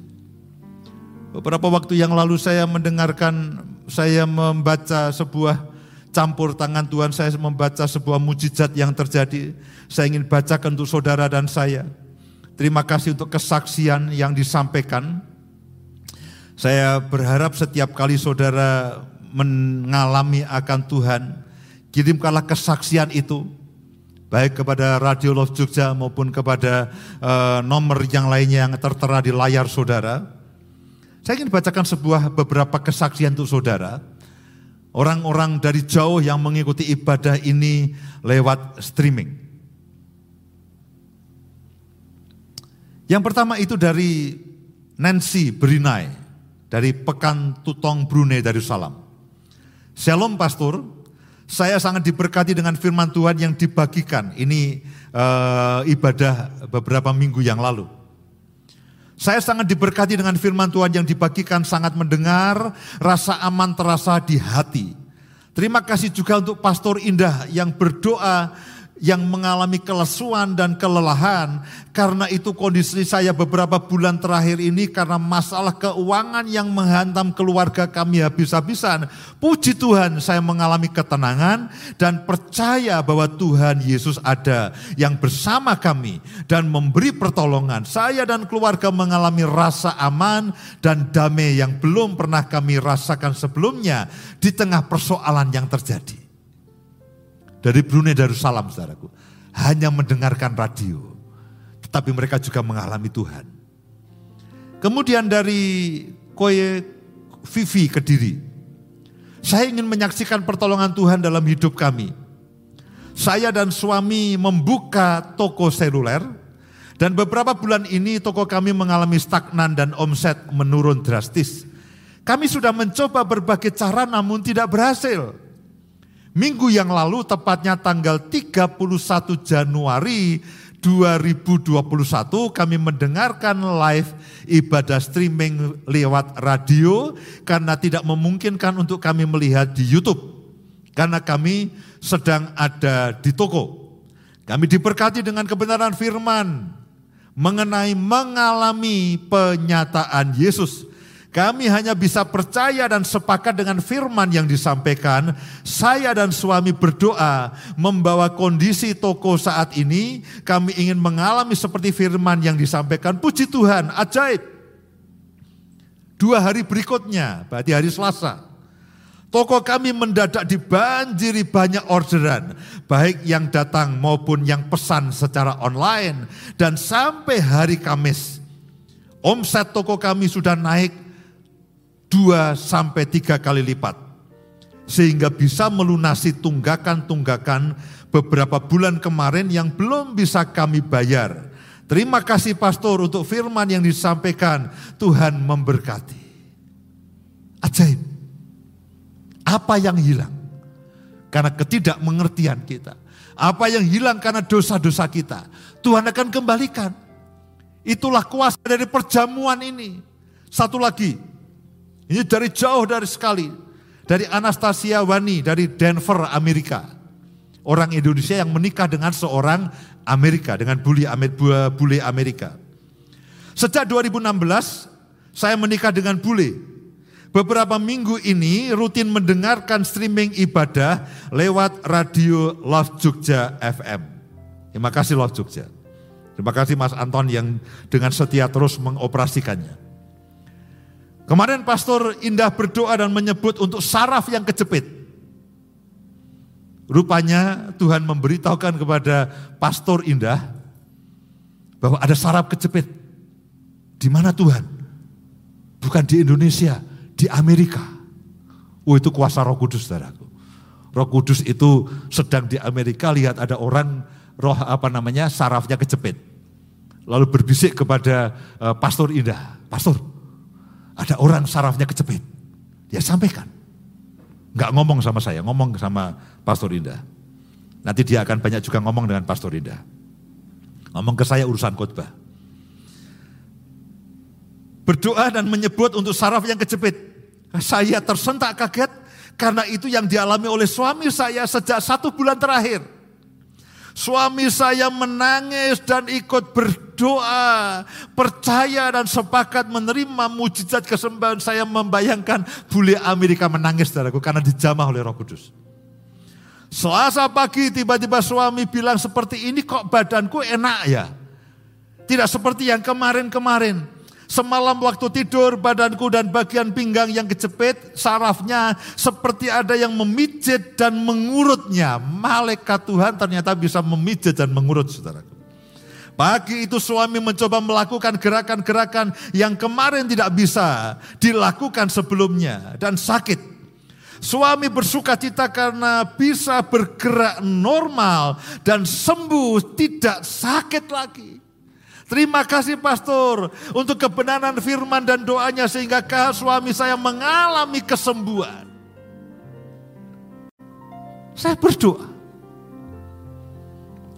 Beberapa waktu yang lalu saya mendengarkan, saya membaca sebuah campur tangan Tuhan, saya membaca sebuah mujizat yang terjadi. Saya ingin bacakan untuk saudara dan saya. Terima kasih untuk kesaksian yang disampaikan. Saya berharap setiap kali saudara mengalami akan Tuhan, kirimkanlah kesaksian itu baik kepada Radio Love Jogja maupun kepada uh, nomor yang lainnya yang tertera di layar saudara. Saya ingin bacakan sebuah beberapa kesaksian untuk saudara. Orang-orang dari jauh yang mengikuti ibadah ini lewat streaming. Yang pertama itu dari Nancy Berinai dari Pekan Tutong Brunei Darussalam. Shalom Pastor, saya sangat diberkati dengan firman Tuhan yang dibagikan. Ini uh, ibadah beberapa minggu yang lalu. Saya sangat diberkati dengan firman Tuhan yang dibagikan, sangat mendengar, rasa aman terasa di hati. Terima kasih juga untuk Pastor Indah yang berdoa yang mengalami kelesuan dan kelelahan. Karena itu kondisi saya beberapa bulan terakhir ini karena masalah keuangan yang menghantam keluarga kami habis-habisan. Puji Tuhan saya mengalami ketenangan dan percaya bahwa Tuhan Yesus ada yang bersama kami dan memberi pertolongan. Saya dan keluarga mengalami rasa aman dan damai yang belum pernah kami rasakan sebelumnya di tengah persoalan yang terjadi dari Brunei Darussalam saudaraku. Hanya mendengarkan radio. Tetapi mereka juga mengalami Tuhan. Kemudian dari Koye Vivi Kediri. Saya ingin menyaksikan pertolongan Tuhan dalam hidup kami. Saya dan suami membuka toko seluler dan beberapa bulan ini toko kami mengalami stagnan dan omset menurun drastis. Kami sudah mencoba berbagai cara namun tidak berhasil. Minggu yang lalu tepatnya tanggal 31 Januari 2021 kami mendengarkan live ibadah streaming lewat radio karena tidak memungkinkan untuk kami melihat di YouTube karena kami sedang ada di toko. Kami diberkati dengan kebenaran firman mengenai mengalami penyataan Yesus kami hanya bisa percaya dan sepakat dengan firman yang disampaikan. Saya dan suami berdoa membawa kondisi toko saat ini. Kami ingin mengalami seperti firman yang disampaikan. Puji Tuhan, ajaib. Dua hari berikutnya, berarti hari Selasa. Toko kami mendadak dibanjiri banyak orderan, baik yang datang maupun yang pesan secara online. Dan sampai hari Kamis, omset toko kami sudah naik dua sampai tiga kali lipat. Sehingga bisa melunasi tunggakan-tunggakan beberapa bulan kemarin yang belum bisa kami bayar. Terima kasih pastor untuk firman yang disampaikan. Tuhan memberkati. Ajaib. Apa yang hilang? Karena ketidakmengertian kita. Apa yang hilang karena dosa-dosa kita. Tuhan akan kembalikan. Itulah kuasa dari perjamuan ini. Satu lagi, ini dari jauh dari sekali. Dari Anastasia Wani dari Denver, Amerika. Orang Indonesia yang menikah dengan seorang Amerika, dengan bule Amerika. Sejak 2016, saya menikah dengan bule. Beberapa minggu ini rutin mendengarkan streaming ibadah lewat radio Love Jogja FM. Terima kasih Love Jogja. Terima kasih Mas Anton yang dengan setia terus mengoperasikannya. Kemarin Pastor Indah berdoa dan menyebut untuk saraf yang kejepit. Rupanya Tuhan memberitahukan kepada Pastor Indah bahwa ada saraf kejepit. Di mana Tuhan? Bukan di Indonesia, di Amerika. Oh itu kuasa roh kudus saudaraku. Roh kudus itu sedang di Amerika lihat ada orang roh apa namanya sarafnya kejepit. Lalu berbisik kepada uh, Pastor Indah. Pastor, ada orang sarafnya kejepit. Dia sampaikan. Enggak ngomong sama saya, ngomong sama Pastor Indah. Nanti dia akan banyak juga ngomong dengan Pastor Indah. Ngomong ke saya urusan khotbah. Berdoa dan menyebut untuk saraf yang kejepit. Saya tersentak kaget karena itu yang dialami oleh suami saya sejak satu bulan terakhir. Suami saya menangis dan ikut berdoa, percaya dan sepakat menerima mujizat kesembahan. Saya membayangkan bule Amerika menangis saudaraku karena dijamah oleh Roh Kudus. Selasa pagi tiba-tiba suami bilang seperti ini kok badanku enak ya. Tidak seperti yang kemarin-kemarin. Semalam waktu tidur badanku dan bagian pinggang yang kejepit sarafnya seperti ada yang memijit dan mengurutnya. Malaikat Tuhan ternyata bisa memijit dan mengurut saudaraku. Pagi itu suami mencoba melakukan gerakan-gerakan yang kemarin tidak bisa dilakukan sebelumnya dan sakit. Suami bersuka cita karena bisa bergerak normal dan sembuh tidak sakit lagi. Terima kasih pastor untuk kebenaran firman dan doanya sehingga suami saya mengalami kesembuhan. Saya berdoa.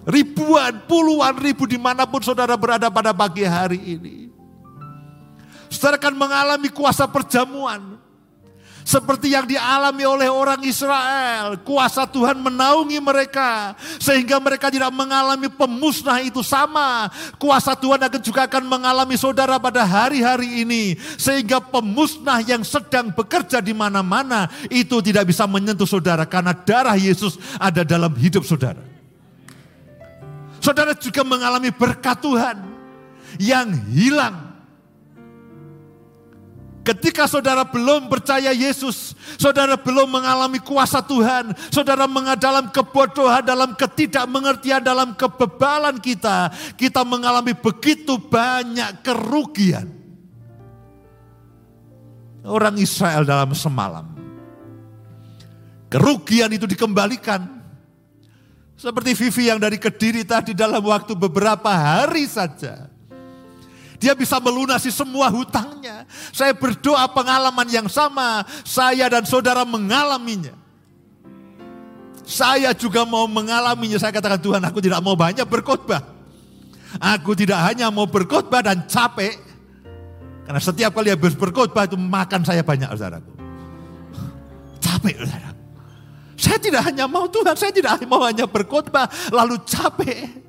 Ribuan, puluhan ribu di mana pun saudara berada pada pagi hari ini. Saudara akan mengalami kuasa perjamuan. Seperti yang dialami oleh orang Israel. Kuasa Tuhan menaungi mereka. Sehingga mereka tidak mengalami pemusnah itu sama. Kuasa Tuhan akan juga akan mengalami saudara pada hari-hari ini. Sehingga pemusnah yang sedang bekerja di mana-mana. Itu tidak bisa menyentuh saudara. Karena darah Yesus ada dalam hidup saudara. Saudara juga mengalami berkat Tuhan. Yang hilang Ketika saudara belum percaya Yesus, saudara belum mengalami kuasa Tuhan, saudara dalam kebodohan, dalam ketidakmengertian, dalam kebebalan kita, kita mengalami begitu banyak kerugian. Orang Israel dalam semalam. Kerugian itu dikembalikan. Seperti Vivi yang dari Kediri tadi dalam waktu beberapa hari saja dia bisa melunasi semua hutangnya. Saya berdoa pengalaman yang sama. Saya dan saudara mengalaminya. Saya juga mau mengalaminya. Saya katakan Tuhan aku tidak mau banyak berkhotbah. Aku tidak hanya mau berkhotbah dan capek. Karena setiap kali habis berkhotbah itu makan saya banyak saudaraku. Capek saudara. Saya tidak hanya mau Tuhan, saya tidak mau hanya berkhotbah lalu capek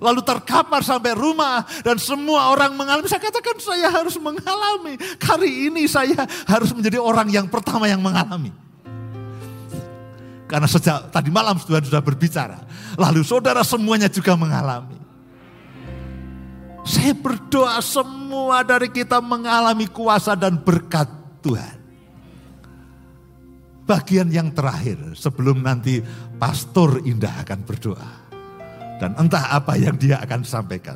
lalu terkapar sampai rumah dan semua orang mengalami. Saya katakan saya harus mengalami. Kali ini saya harus menjadi orang yang pertama yang mengalami. Karena sejak tadi malam Tuhan sudah berbicara. Lalu saudara semuanya juga mengalami. Saya berdoa semua dari kita mengalami kuasa dan berkat Tuhan. Bagian yang terakhir sebelum nanti Pastor Indah akan berdoa. Dan entah apa yang dia akan sampaikan.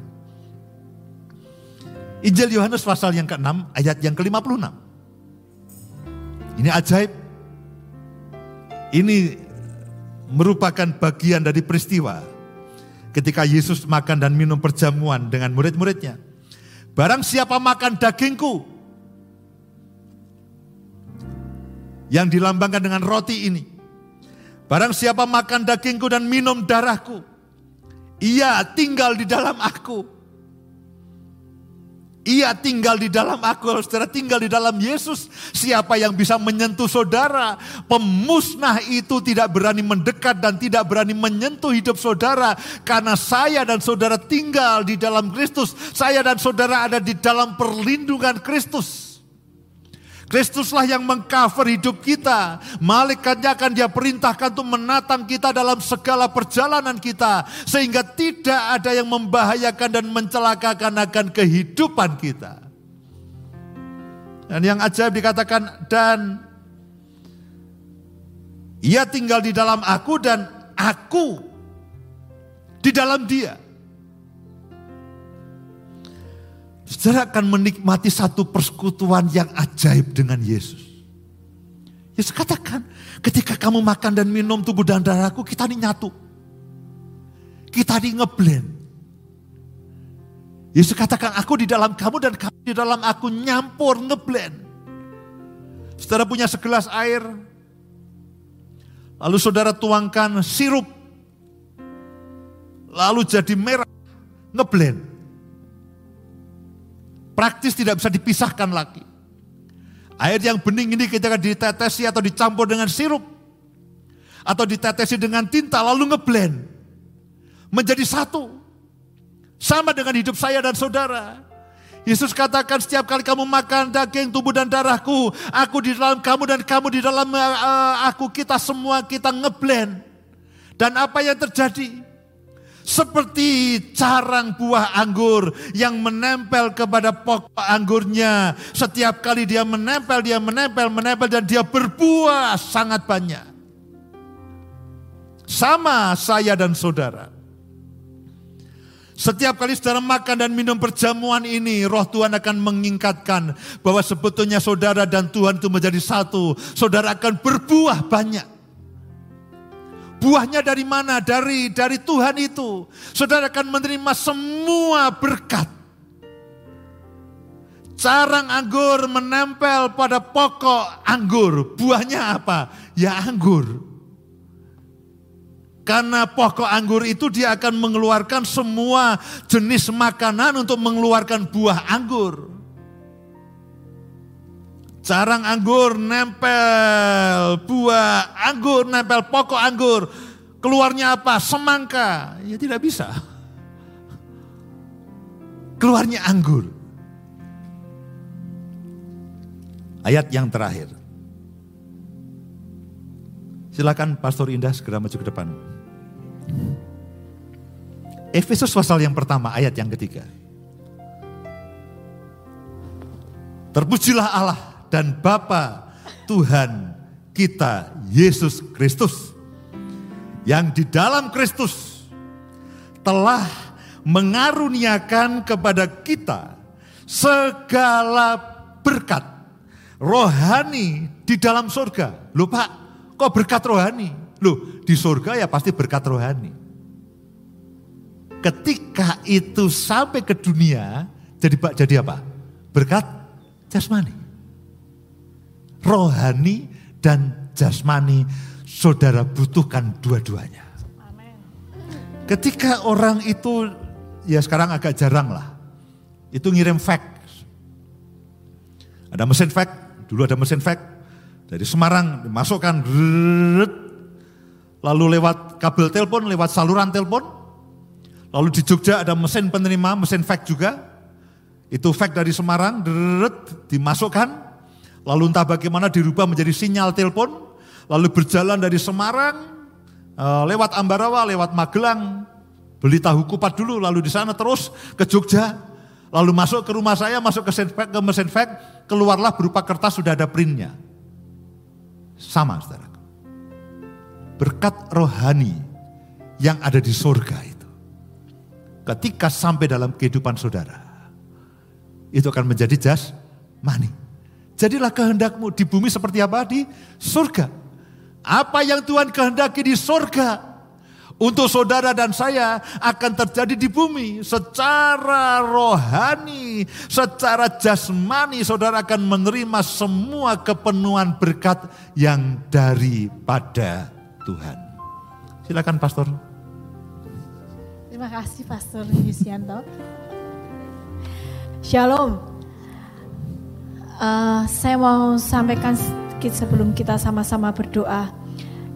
Injil Yohanes pasal yang ke-6 ayat yang ke-56. Ini ajaib. Ini merupakan bagian dari peristiwa ketika Yesus makan dan minum perjamuan dengan murid-muridnya. Barang siapa makan dagingku yang dilambangkan dengan roti ini. Barang siapa makan dagingku dan minum darahku ia tinggal di dalam aku. Ia tinggal di dalam aku, saudara tinggal di dalam Yesus. Siapa yang bisa menyentuh saudara? Pemusnah itu tidak berani mendekat dan tidak berani menyentuh hidup saudara. Karena saya dan saudara tinggal di dalam Kristus. Saya dan saudara ada di dalam perlindungan Kristus. Kristuslah yang mengcover hidup kita. Malaikatnya akan dia perintahkan untuk menatang kita dalam segala perjalanan kita. Sehingga tidak ada yang membahayakan dan mencelakakan akan kehidupan kita. Dan yang ajaib dikatakan, dan ia tinggal di dalam aku dan aku di dalam dia. Saudara akan menikmati satu persekutuan yang ajaib dengan Yesus. Yesus katakan, ketika kamu makan dan minum tubuh dan darahku, kita ini nyatu. Kita ini ngeblend. Yesus katakan, aku di dalam kamu dan kamu di dalam aku nyampur, ngeblend. Saudara punya segelas air, lalu saudara tuangkan sirup, lalu jadi merah, ngeblend. Praktis tidak bisa dipisahkan lagi. Air yang bening ini ketika ditetesi atau dicampur dengan sirup. Atau ditetesi dengan tinta lalu ngeblend. Menjadi satu. Sama dengan hidup saya dan saudara. Yesus katakan setiap kali kamu makan daging tubuh dan darahku, aku di dalam kamu dan kamu di dalam uh, aku, kita semua kita ngeblend. Dan apa yang terjadi? Seperti carang buah anggur yang menempel kepada pokok anggurnya. Setiap kali dia menempel, dia menempel, menempel dan dia berbuah sangat banyak. Sama saya dan saudara. Setiap kali saudara makan dan minum perjamuan ini, roh Tuhan akan mengingkatkan bahwa sebetulnya saudara dan Tuhan itu menjadi satu. Saudara akan berbuah banyak. Buahnya dari mana? Dari dari Tuhan itu. Saudara akan menerima semua berkat. Carang anggur menempel pada pokok anggur. Buahnya apa? Ya anggur. Karena pokok anggur itu dia akan mengeluarkan semua jenis makanan untuk mengeluarkan buah anggur. Carang anggur nempel buah anggur, nempel pokok anggur. Keluarnya apa? Semangka. Ya tidak bisa. Keluarnya anggur. Ayat yang terakhir. Silakan Pastor Indah segera maju ke depan. Efesus pasal yang pertama ayat yang ketiga. Terpujilah Allah dan Bapa Tuhan kita Yesus Kristus yang di dalam Kristus telah mengaruniakan kepada kita segala berkat rohani di dalam surga. Lupa, kok berkat rohani? Loh, di surga ya pasti berkat rohani ketika itu sampai ke dunia jadi jadi apa? Berkat jasmani. Rohani dan jasmani saudara butuhkan dua-duanya. Ketika orang itu ya sekarang agak jarang lah. Itu ngirim fax. Ada mesin fax, dulu ada mesin fax dari Semarang dimasukkan lalu lewat kabel telepon, lewat saluran telepon Lalu di Jogja ada mesin penerima, mesin fax juga. Itu fax dari Semarang, dimasukkan. Lalu entah bagaimana dirubah menjadi sinyal telepon. Lalu berjalan dari Semarang, eh, lewat Ambarawa, lewat Magelang. Beli tahu kupat dulu, lalu di sana terus ke Jogja. Lalu masuk ke rumah saya, masuk ke mesin fax, ke mesin fax, keluarlah berupa kertas sudah ada printnya. Sama saudara. Berkat rohani yang ada di surga itu ketika sampai dalam kehidupan saudara. Itu akan menjadi jas mani. Jadilah kehendakmu di bumi seperti apa? Di surga. Apa yang Tuhan kehendaki di surga. Untuk saudara dan saya akan terjadi di bumi secara rohani, secara jasmani saudara akan menerima semua kepenuhan berkat yang daripada Tuhan. Silakan pastor. Terima kasih Pastor Yusianto. Shalom. Uh, saya mau sampaikan sedikit sebelum kita sama-sama berdoa.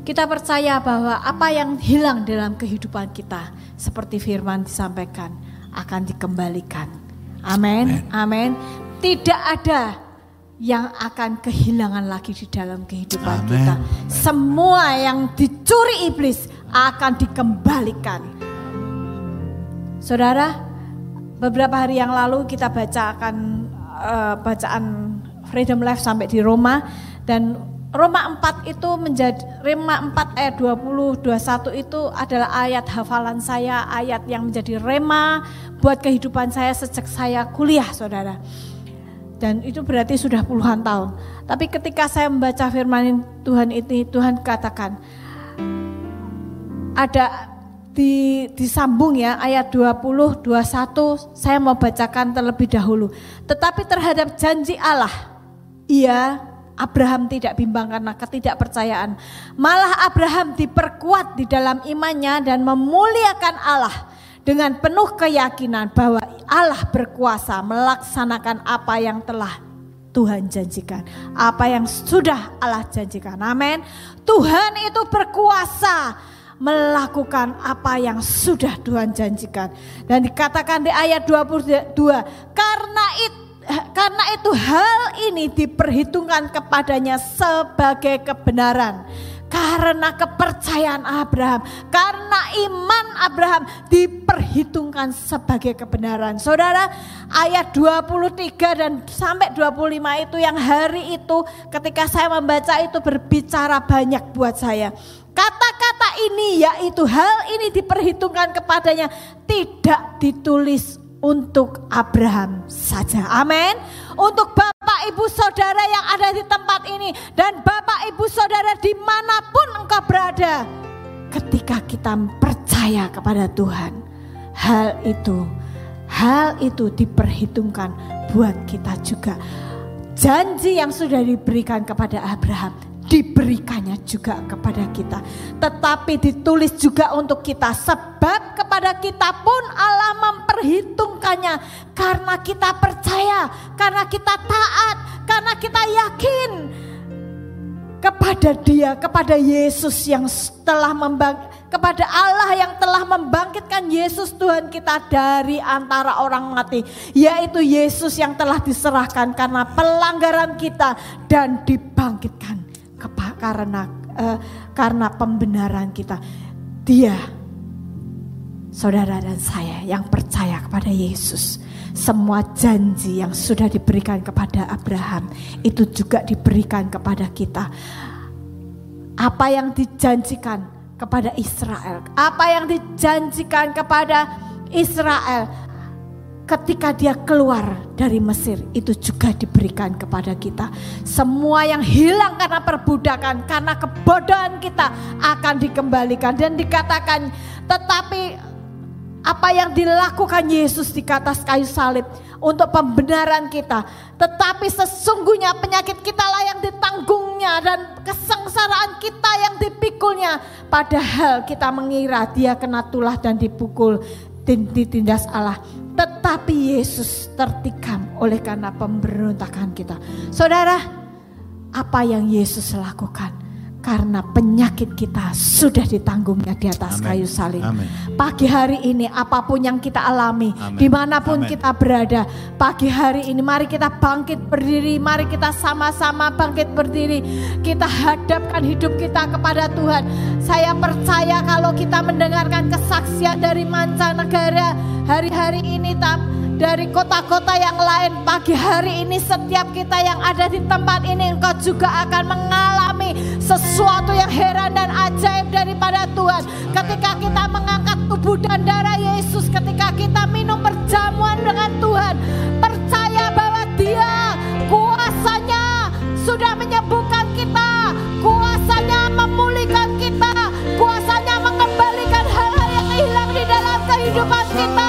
Kita percaya bahwa apa yang hilang dalam kehidupan kita, seperti firman disampaikan, akan dikembalikan. Amin. Amin. Tidak ada yang akan kehilangan lagi di dalam kehidupan Amen. kita. Semua yang dicuri iblis akan dikembalikan Saudara, beberapa hari yang lalu kita bacakan uh, bacaan Freedom Life sampai di Roma dan Roma 4 itu menjadi Roma 4 ayat 20 21 itu adalah ayat hafalan saya, ayat yang menjadi rema buat kehidupan saya sejak saya kuliah, Saudara. Dan itu berarti sudah puluhan tahun. Tapi ketika saya membaca firman Tuhan ini, Tuhan katakan ada di, disambung ya ayat 20 21 saya mau bacakan terlebih dahulu. Tetapi terhadap janji Allah ia Abraham tidak bimbang karena ketidakpercayaan. Malah Abraham diperkuat di dalam imannya dan memuliakan Allah dengan penuh keyakinan bahwa Allah berkuasa melaksanakan apa yang telah Tuhan janjikan. Apa yang sudah Allah janjikan. Amin. Tuhan itu berkuasa melakukan apa yang sudah Tuhan janjikan. Dan dikatakan di ayat 22, karena itu karena itu hal ini diperhitungkan kepadanya sebagai kebenaran. karena kepercayaan Abraham, karena iman Abraham diperhitungkan sebagai kebenaran. Saudara, ayat 23 dan sampai 25 itu yang hari itu ketika saya membaca itu berbicara banyak buat saya. Kata-kata ini yaitu hal ini diperhitungkan kepadanya tidak ditulis untuk Abraham saja. Amin. Untuk Bapak Ibu Saudara yang ada di tempat ini dan Bapak Ibu Saudara di mana pun engkau berada. Ketika kita percaya kepada Tuhan, hal itu, hal itu diperhitungkan buat kita juga. Janji yang sudah diberikan kepada Abraham diberikannya juga kepada kita. Tetapi ditulis juga untuk kita. Sebab kepada kita pun Allah memperhitungkannya. Karena kita percaya, karena kita taat, karena kita yakin kepada Dia, kepada Yesus yang telah membang kepada Allah yang telah membangkitkan Yesus Tuhan kita dari antara orang mati, yaitu Yesus yang telah diserahkan karena pelanggaran kita dan dibangkitkan karena uh, karena pembenaran kita. Dia saudara dan saya yang percaya kepada Yesus. Semua janji yang sudah diberikan kepada Abraham itu juga diberikan kepada kita. Apa yang dijanjikan kepada Israel, apa yang dijanjikan kepada Israel ketika dia keluar dari Mesir itu juga diberikan kepada kita. Semua yang hilang karena perbudakan, karena kebodohan kita akan dikembalikan dan dikatakan tetapi apa yang dilakukan Yesus di atas kayu salib untuk pembenaran kita. Tetapi sesungguhnya penyakit kita lah yang ditanggungnya dan kesengsaraan kita yang dipikulnya. Padahal kita mengira dia kena tulah dan dipukul ditindas Allah. Tetapi Yesus tertikam oleh karena pemberontakan kita. Saudara, apa yang Yesus lakukan? Karena penyakit kita sudah ditanggungnya di atas Amen. kayu salib. Amen. Pagi hari ini apa pun yang kita alami, Amen. di mana pun Amen. kita berada, pagi hari ini mari kita bangkit berdiri, mari kita sama-sama bangkit berdiri. Kita hadapkan hidup kita kepada Tuhan. Saya percaya kalau kita mendengarkan kesaksian dari mancanegara, hari-hari ini dari kota-kota yang lain pagi hari ini setiap kita yang ada di tempat ini engkau juga akan mengalami sesuatu yang heran dan ajaib daripada Tuhan. Ketika kita mengangkat tubuh dan darah Yesus ketika kita minum perjamuan dengan Tuhan percaya bahwa dia kuasanya sudah menyembuhkan kita kuasanya memulihkan kita kuasanya mengembalikan hal-hal yang hilang di dalam kehidupan kita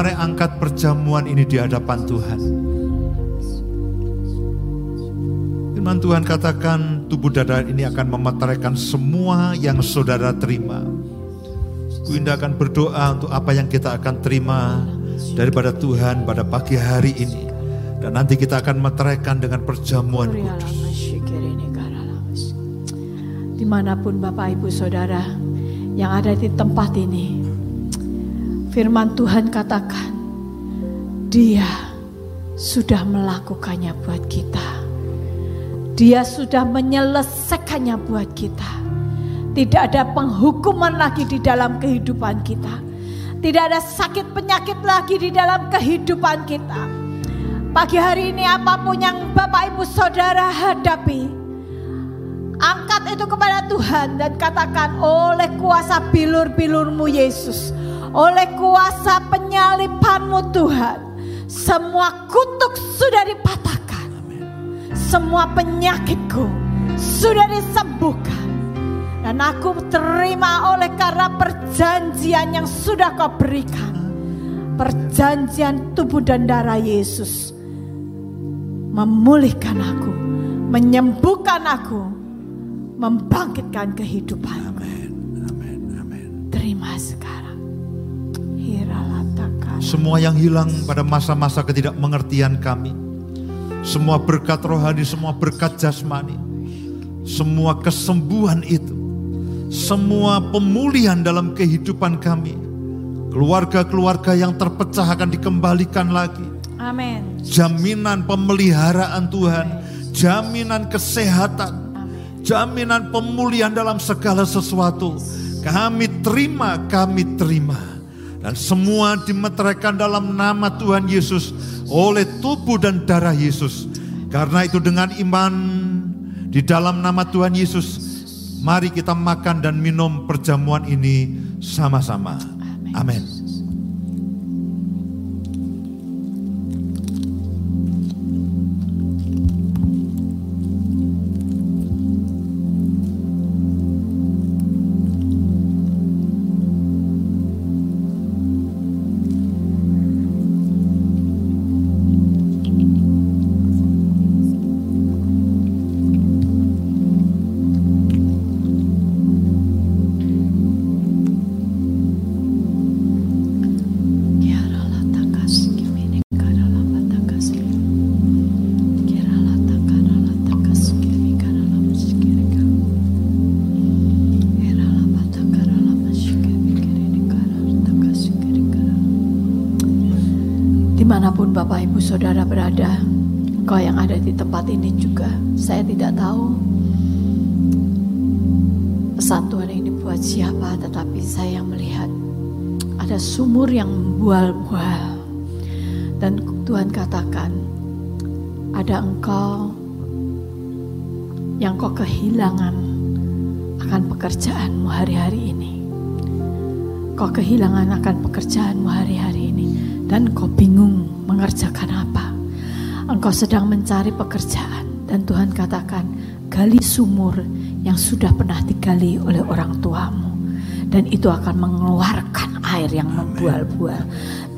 mari angkat perjamuan ini di hadapan Tuhan. Firman Tuhan katakan tubuh dada ini akan memeteraikan semua yang saudara terima. Ku Indah akan berdoa untuk apa yang kita akan terima daripada Tuhan pada pagi hari ini. Dan nanti kita akan meteraikan dengan perjamuan kudus. Di mana pun Bapak Ibu Saudara yang ada di tempat ini, firman Tuhan katakan, dia sudah melakukannya buat kita. Dia sudah menyelesaikannya buat kita. Tidak ada penghukuman lagi di dalam kehidupan kita. Tidak ada sakit penyakit lagi di dalam kehidupan kita. Pagi hari ini apa pun yang Bapak Ibu Saudara hadapi, angkat itu kepada Tuhan dan katakan oleh kuasa bilur-bilurmu Yesus, oleh kuasa penyalipanmu Tuhan, semua kutuk sudah dipatahkan, semua penyakitku sudah disembuhkan. Dan aku terima oleh karena perjanjian yang sudah kau berikan. Perjanjian tubuh dan darah Yesus. Memulihkan aku. Menyembuhkan aku. Membangkitkan kehidupan. Amin, amin, amin. Terima sekarang. Semua yang hilang pada masa-masa ketidakmengertian kami. Semua berkat rohani, semua berkat jasmani. Semua kesembuhan itu. Semua pemulihan dalam kehidupan kami. Keluarga-keluarga yang terpecah akan dikembalikan lagi. Amin. Jaminan pemeliharaan Tuhan. Jaminan kesehatan. Amin. Jaminan pemulihan dalam segala sesuatu. Kami terima, kami terima. Dan semua dimeteraikan dalam nama Tuhan Yesus oleh tubuh dan darah Yesus. Karena itu dengan iman di dalam nama Tuhan Yesus, mari kita makan dan minum perjamuan ini sama-sama. Amin. Di mana pun Bapak Ibu Saudara berada, kau yang ada di tempat ini juga, saya tidak tahu pesan Tuhan ini buat siapa, tetapi saya melihat ada sumur yang membual-bual. Dan Tuhan katakan, ada engkau yang kau kehilangan akan pekerjaanmu hari-hari ini. Kau kehilangan akan pekerjaanmu hari-hari ini dan kau bingung mengerjakan apa. Engkau sedang mencari pekerjaan dan Tuhan katakan, gali sumur yang sudah pernah digali oleh orang tuamu dan itu akan mengeluarkan air yang membual-bual.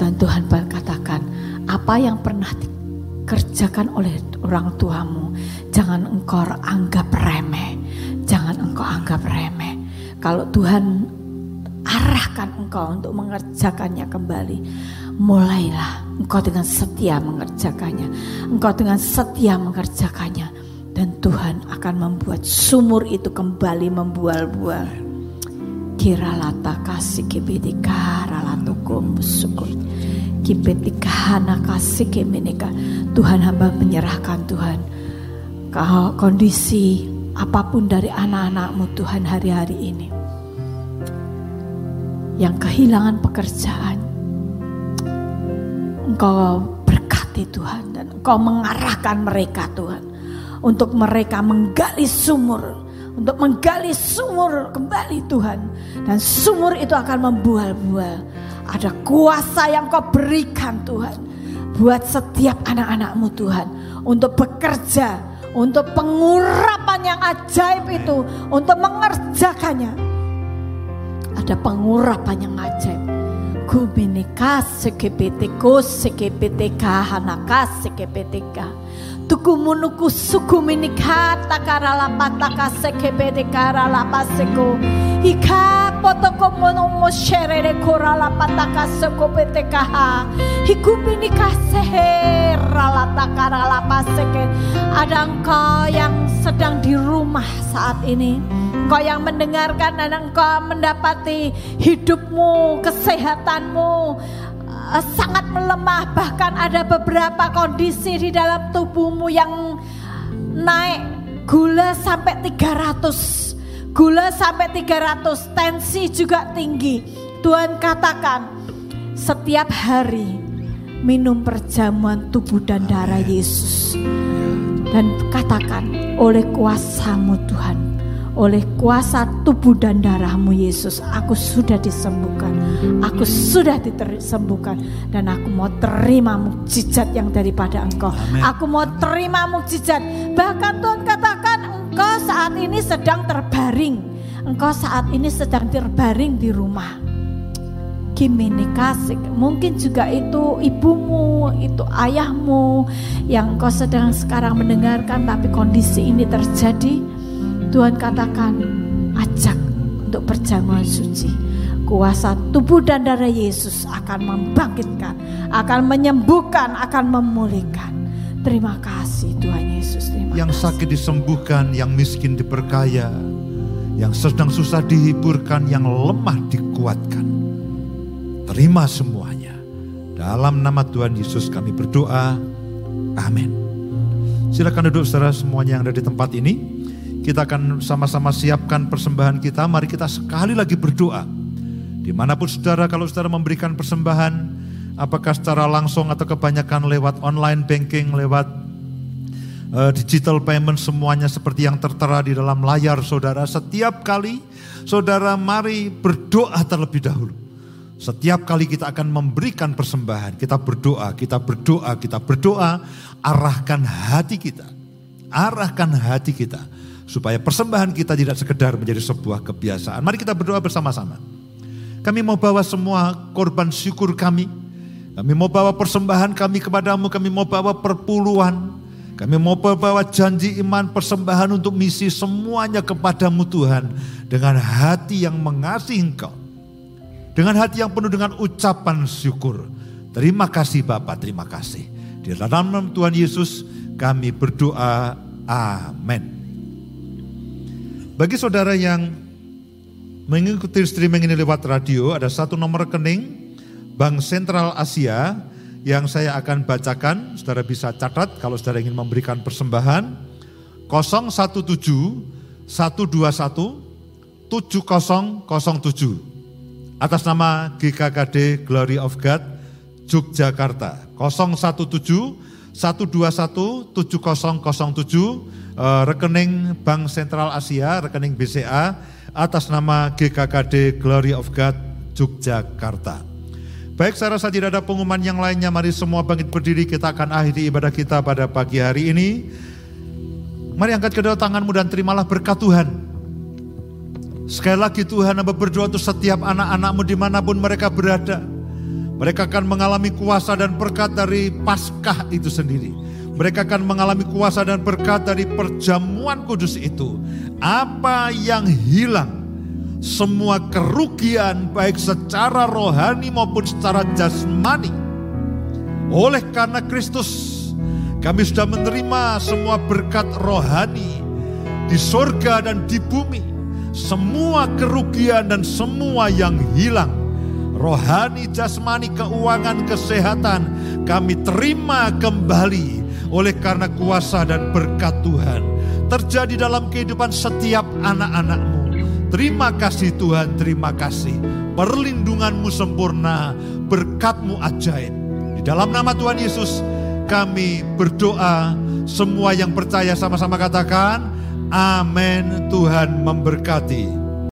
Dan Tuhan katakan, apa yang pernah dikerjakan oleh orang tuamu, jangan engkau anggap remeh. Jangan engkau anggap remeh. Kalau Tuhan arahkan engkau untuk mengerjakannya kembali, mulailah engkau dengan setia mengerjakannya. Engkau dengan setia mengerjakannya. Dan Tuhan akan membuat sumur itu kembali membual-bual. kiralata kasih kibidi karalato syukur kibidi kahana kasih kemeneka Tuhan hamba menyerahkan Tuhan kau kondisi apa pun dari anak-anakmu Tuhan hari-hari ini yang kehilangan pekerjaan Engkau berkati Tuhan dan Engkau mengarahkan mereka Tuhan untuk mereka menggali sumur untuk menggali sumur kembali Tuhan. Dan sumur itu akan membual-bual. Ada kuasa yang kau berikan Tuhan. Buat setiap anak-anakmu Tuhan. Untuk bekerja. Untuk pengurapan yang ajaib itu. Untuk mengerjakannya. Ada pengurapan yang ajaib. Kubinika sekepeteko sekepeteka hanaka sekepeteka tuku munuku suku minika takara lapataka sekebede kara lapaseko ika potoko mono mo sherere kora lapataka seko betekaha hiku minika sehera latakara lapaseke ada engkau yang sedang di rumah saat ini engkau yang mendengarkan dan engkau mendapati hidupmu kesehatanmu Eh, sangat melemah. Bahkan ada beberapa kondisi di dalam tubuhmu yang naik gula sampai 300 gula sampai 300 tensi juga tinggi. Tuhan katakan setiap hari minum perjamuan tubuh dan darah Yesus. Dan katakan oleh kuasamu Tuhan oleh kuasa tubuh dan darahmu Yesus. Aku sudah disembuhkan. Aku sudah disembuhkan. Dan aku mau terima mukjizat yang daripada engkau. Amen. aku mau terima mukjizat bahkan Tuhan katakan engkau saat ini sedang terbaring. Engkau saat ini sedang terbaring di rumah. Gimini kasih. Mungkin juga itu ibumu itu ayahmu yang engkau sedang sekarang mendengarkan tapi kondisi ini terjadi Tuhan katakan ajak untuk perjamuan suci. Kuasa tubuh dan darah Yesus akan membangkitkan, akan menyembuhkan, akan memulihkan. Terima kasih Tuhan Yesus. Terima yang kasih. sakit disembuhkan, yang miskin diperkaya, yang sedang susah dihiburkan, yang lemah dikuatkan. Terima semuanya. Dalam nama Tuhan Yesus kami berdoa. Amin. Silakan duduk saudara semuanya yang ada di tempat ini. Kita akan sama-sama siapkan persembahan kita. Mari kita sekali lagi berdoa. Di mana pun saudara, kalau saudara memberikan persembahan, apakah secara langsung atau kebanyakan lewat online banking, lewat uh, digital payment, semuanya seperti yang tertera di dalam layar saudara. Setiap kali saudara mari berdoa terlebih dahulu. Setiap kali kita akan memberikan persembahan, kita berdoa, kita berdoa, kita berdoa, arahkan hati kita. Arahkan hati kita Supaya persembahan kita tidak sekedar menjadi sebuah kebiasaan. Mari kita berdoa bersama-sama. Kami mau bawa semua korban syukur kami. Kami mau bawa persembahan kami kepadamu. Kami mau bawa perpuluhan. Kami mau bawa janji iman persembahan untuk misi semuanya kepadamu Tuhan. Dengan hati yang mengasihi engkau. Dengan hati yang penuh dengan ucapan syukur. Terima kasih Bapak, terima kasih. Di dalam nama Tuhan Yesus kami berdoa. Amin. Bagi saudara yang mengikuti streaming ini lewat radio, ada satu nomor rekening Bank Sentral Asia yang saya akan bacakan. Saudara bisa catat kalau saudara ingin memberikan persembahan. 017 121 7007 atas nama GKKD Glory of God Yogyakarta 017 121 7007 uh, rekening Bank Sentral Asia, rekening BCA atas nama GKKD Glory of God Yogyakarta. Baik, saya rasa tidak ada pengumuman yang lainnya. Mari semua bangkit berdiri, kita akan akhiri ibadah kita pada pagi hari ini. Mari angkat kedua tanganmu dan terimalah berkat Tuhan. Sekali lagi Tuhan hamba berdoa untuk setiap anak-anakmu di mana pun mereka berada. Mereka akan mengalami kuasa dan berkat dari Paskah itu sendiri. Mereka akan mengalami kuasa dan berkat dari perjamuan kudus itu. Apa yang hilang, semua kerugian baik secara rohani maupun secara jasmani. Oleh karena Kristus, kami sudah menerima semua berkat rohani di sorga dan di bumi. semua kerugian dan semua yang hilang. Rohani, jasmani, keuangan, kesehatan kami terima kembali oleh karena kuasa dan berkat Tuhan. Terjadi dalam kehidupan setiap anak-anakmu. Terima kasih Tuhan, terima kasih. Perlindunganmu sempurna, berkatmu ajaib. Di dalam nama Tuhan Yesus kami berdoa. Semua yang percaya sama-sama katakan, Amin. Tuhan memberkati.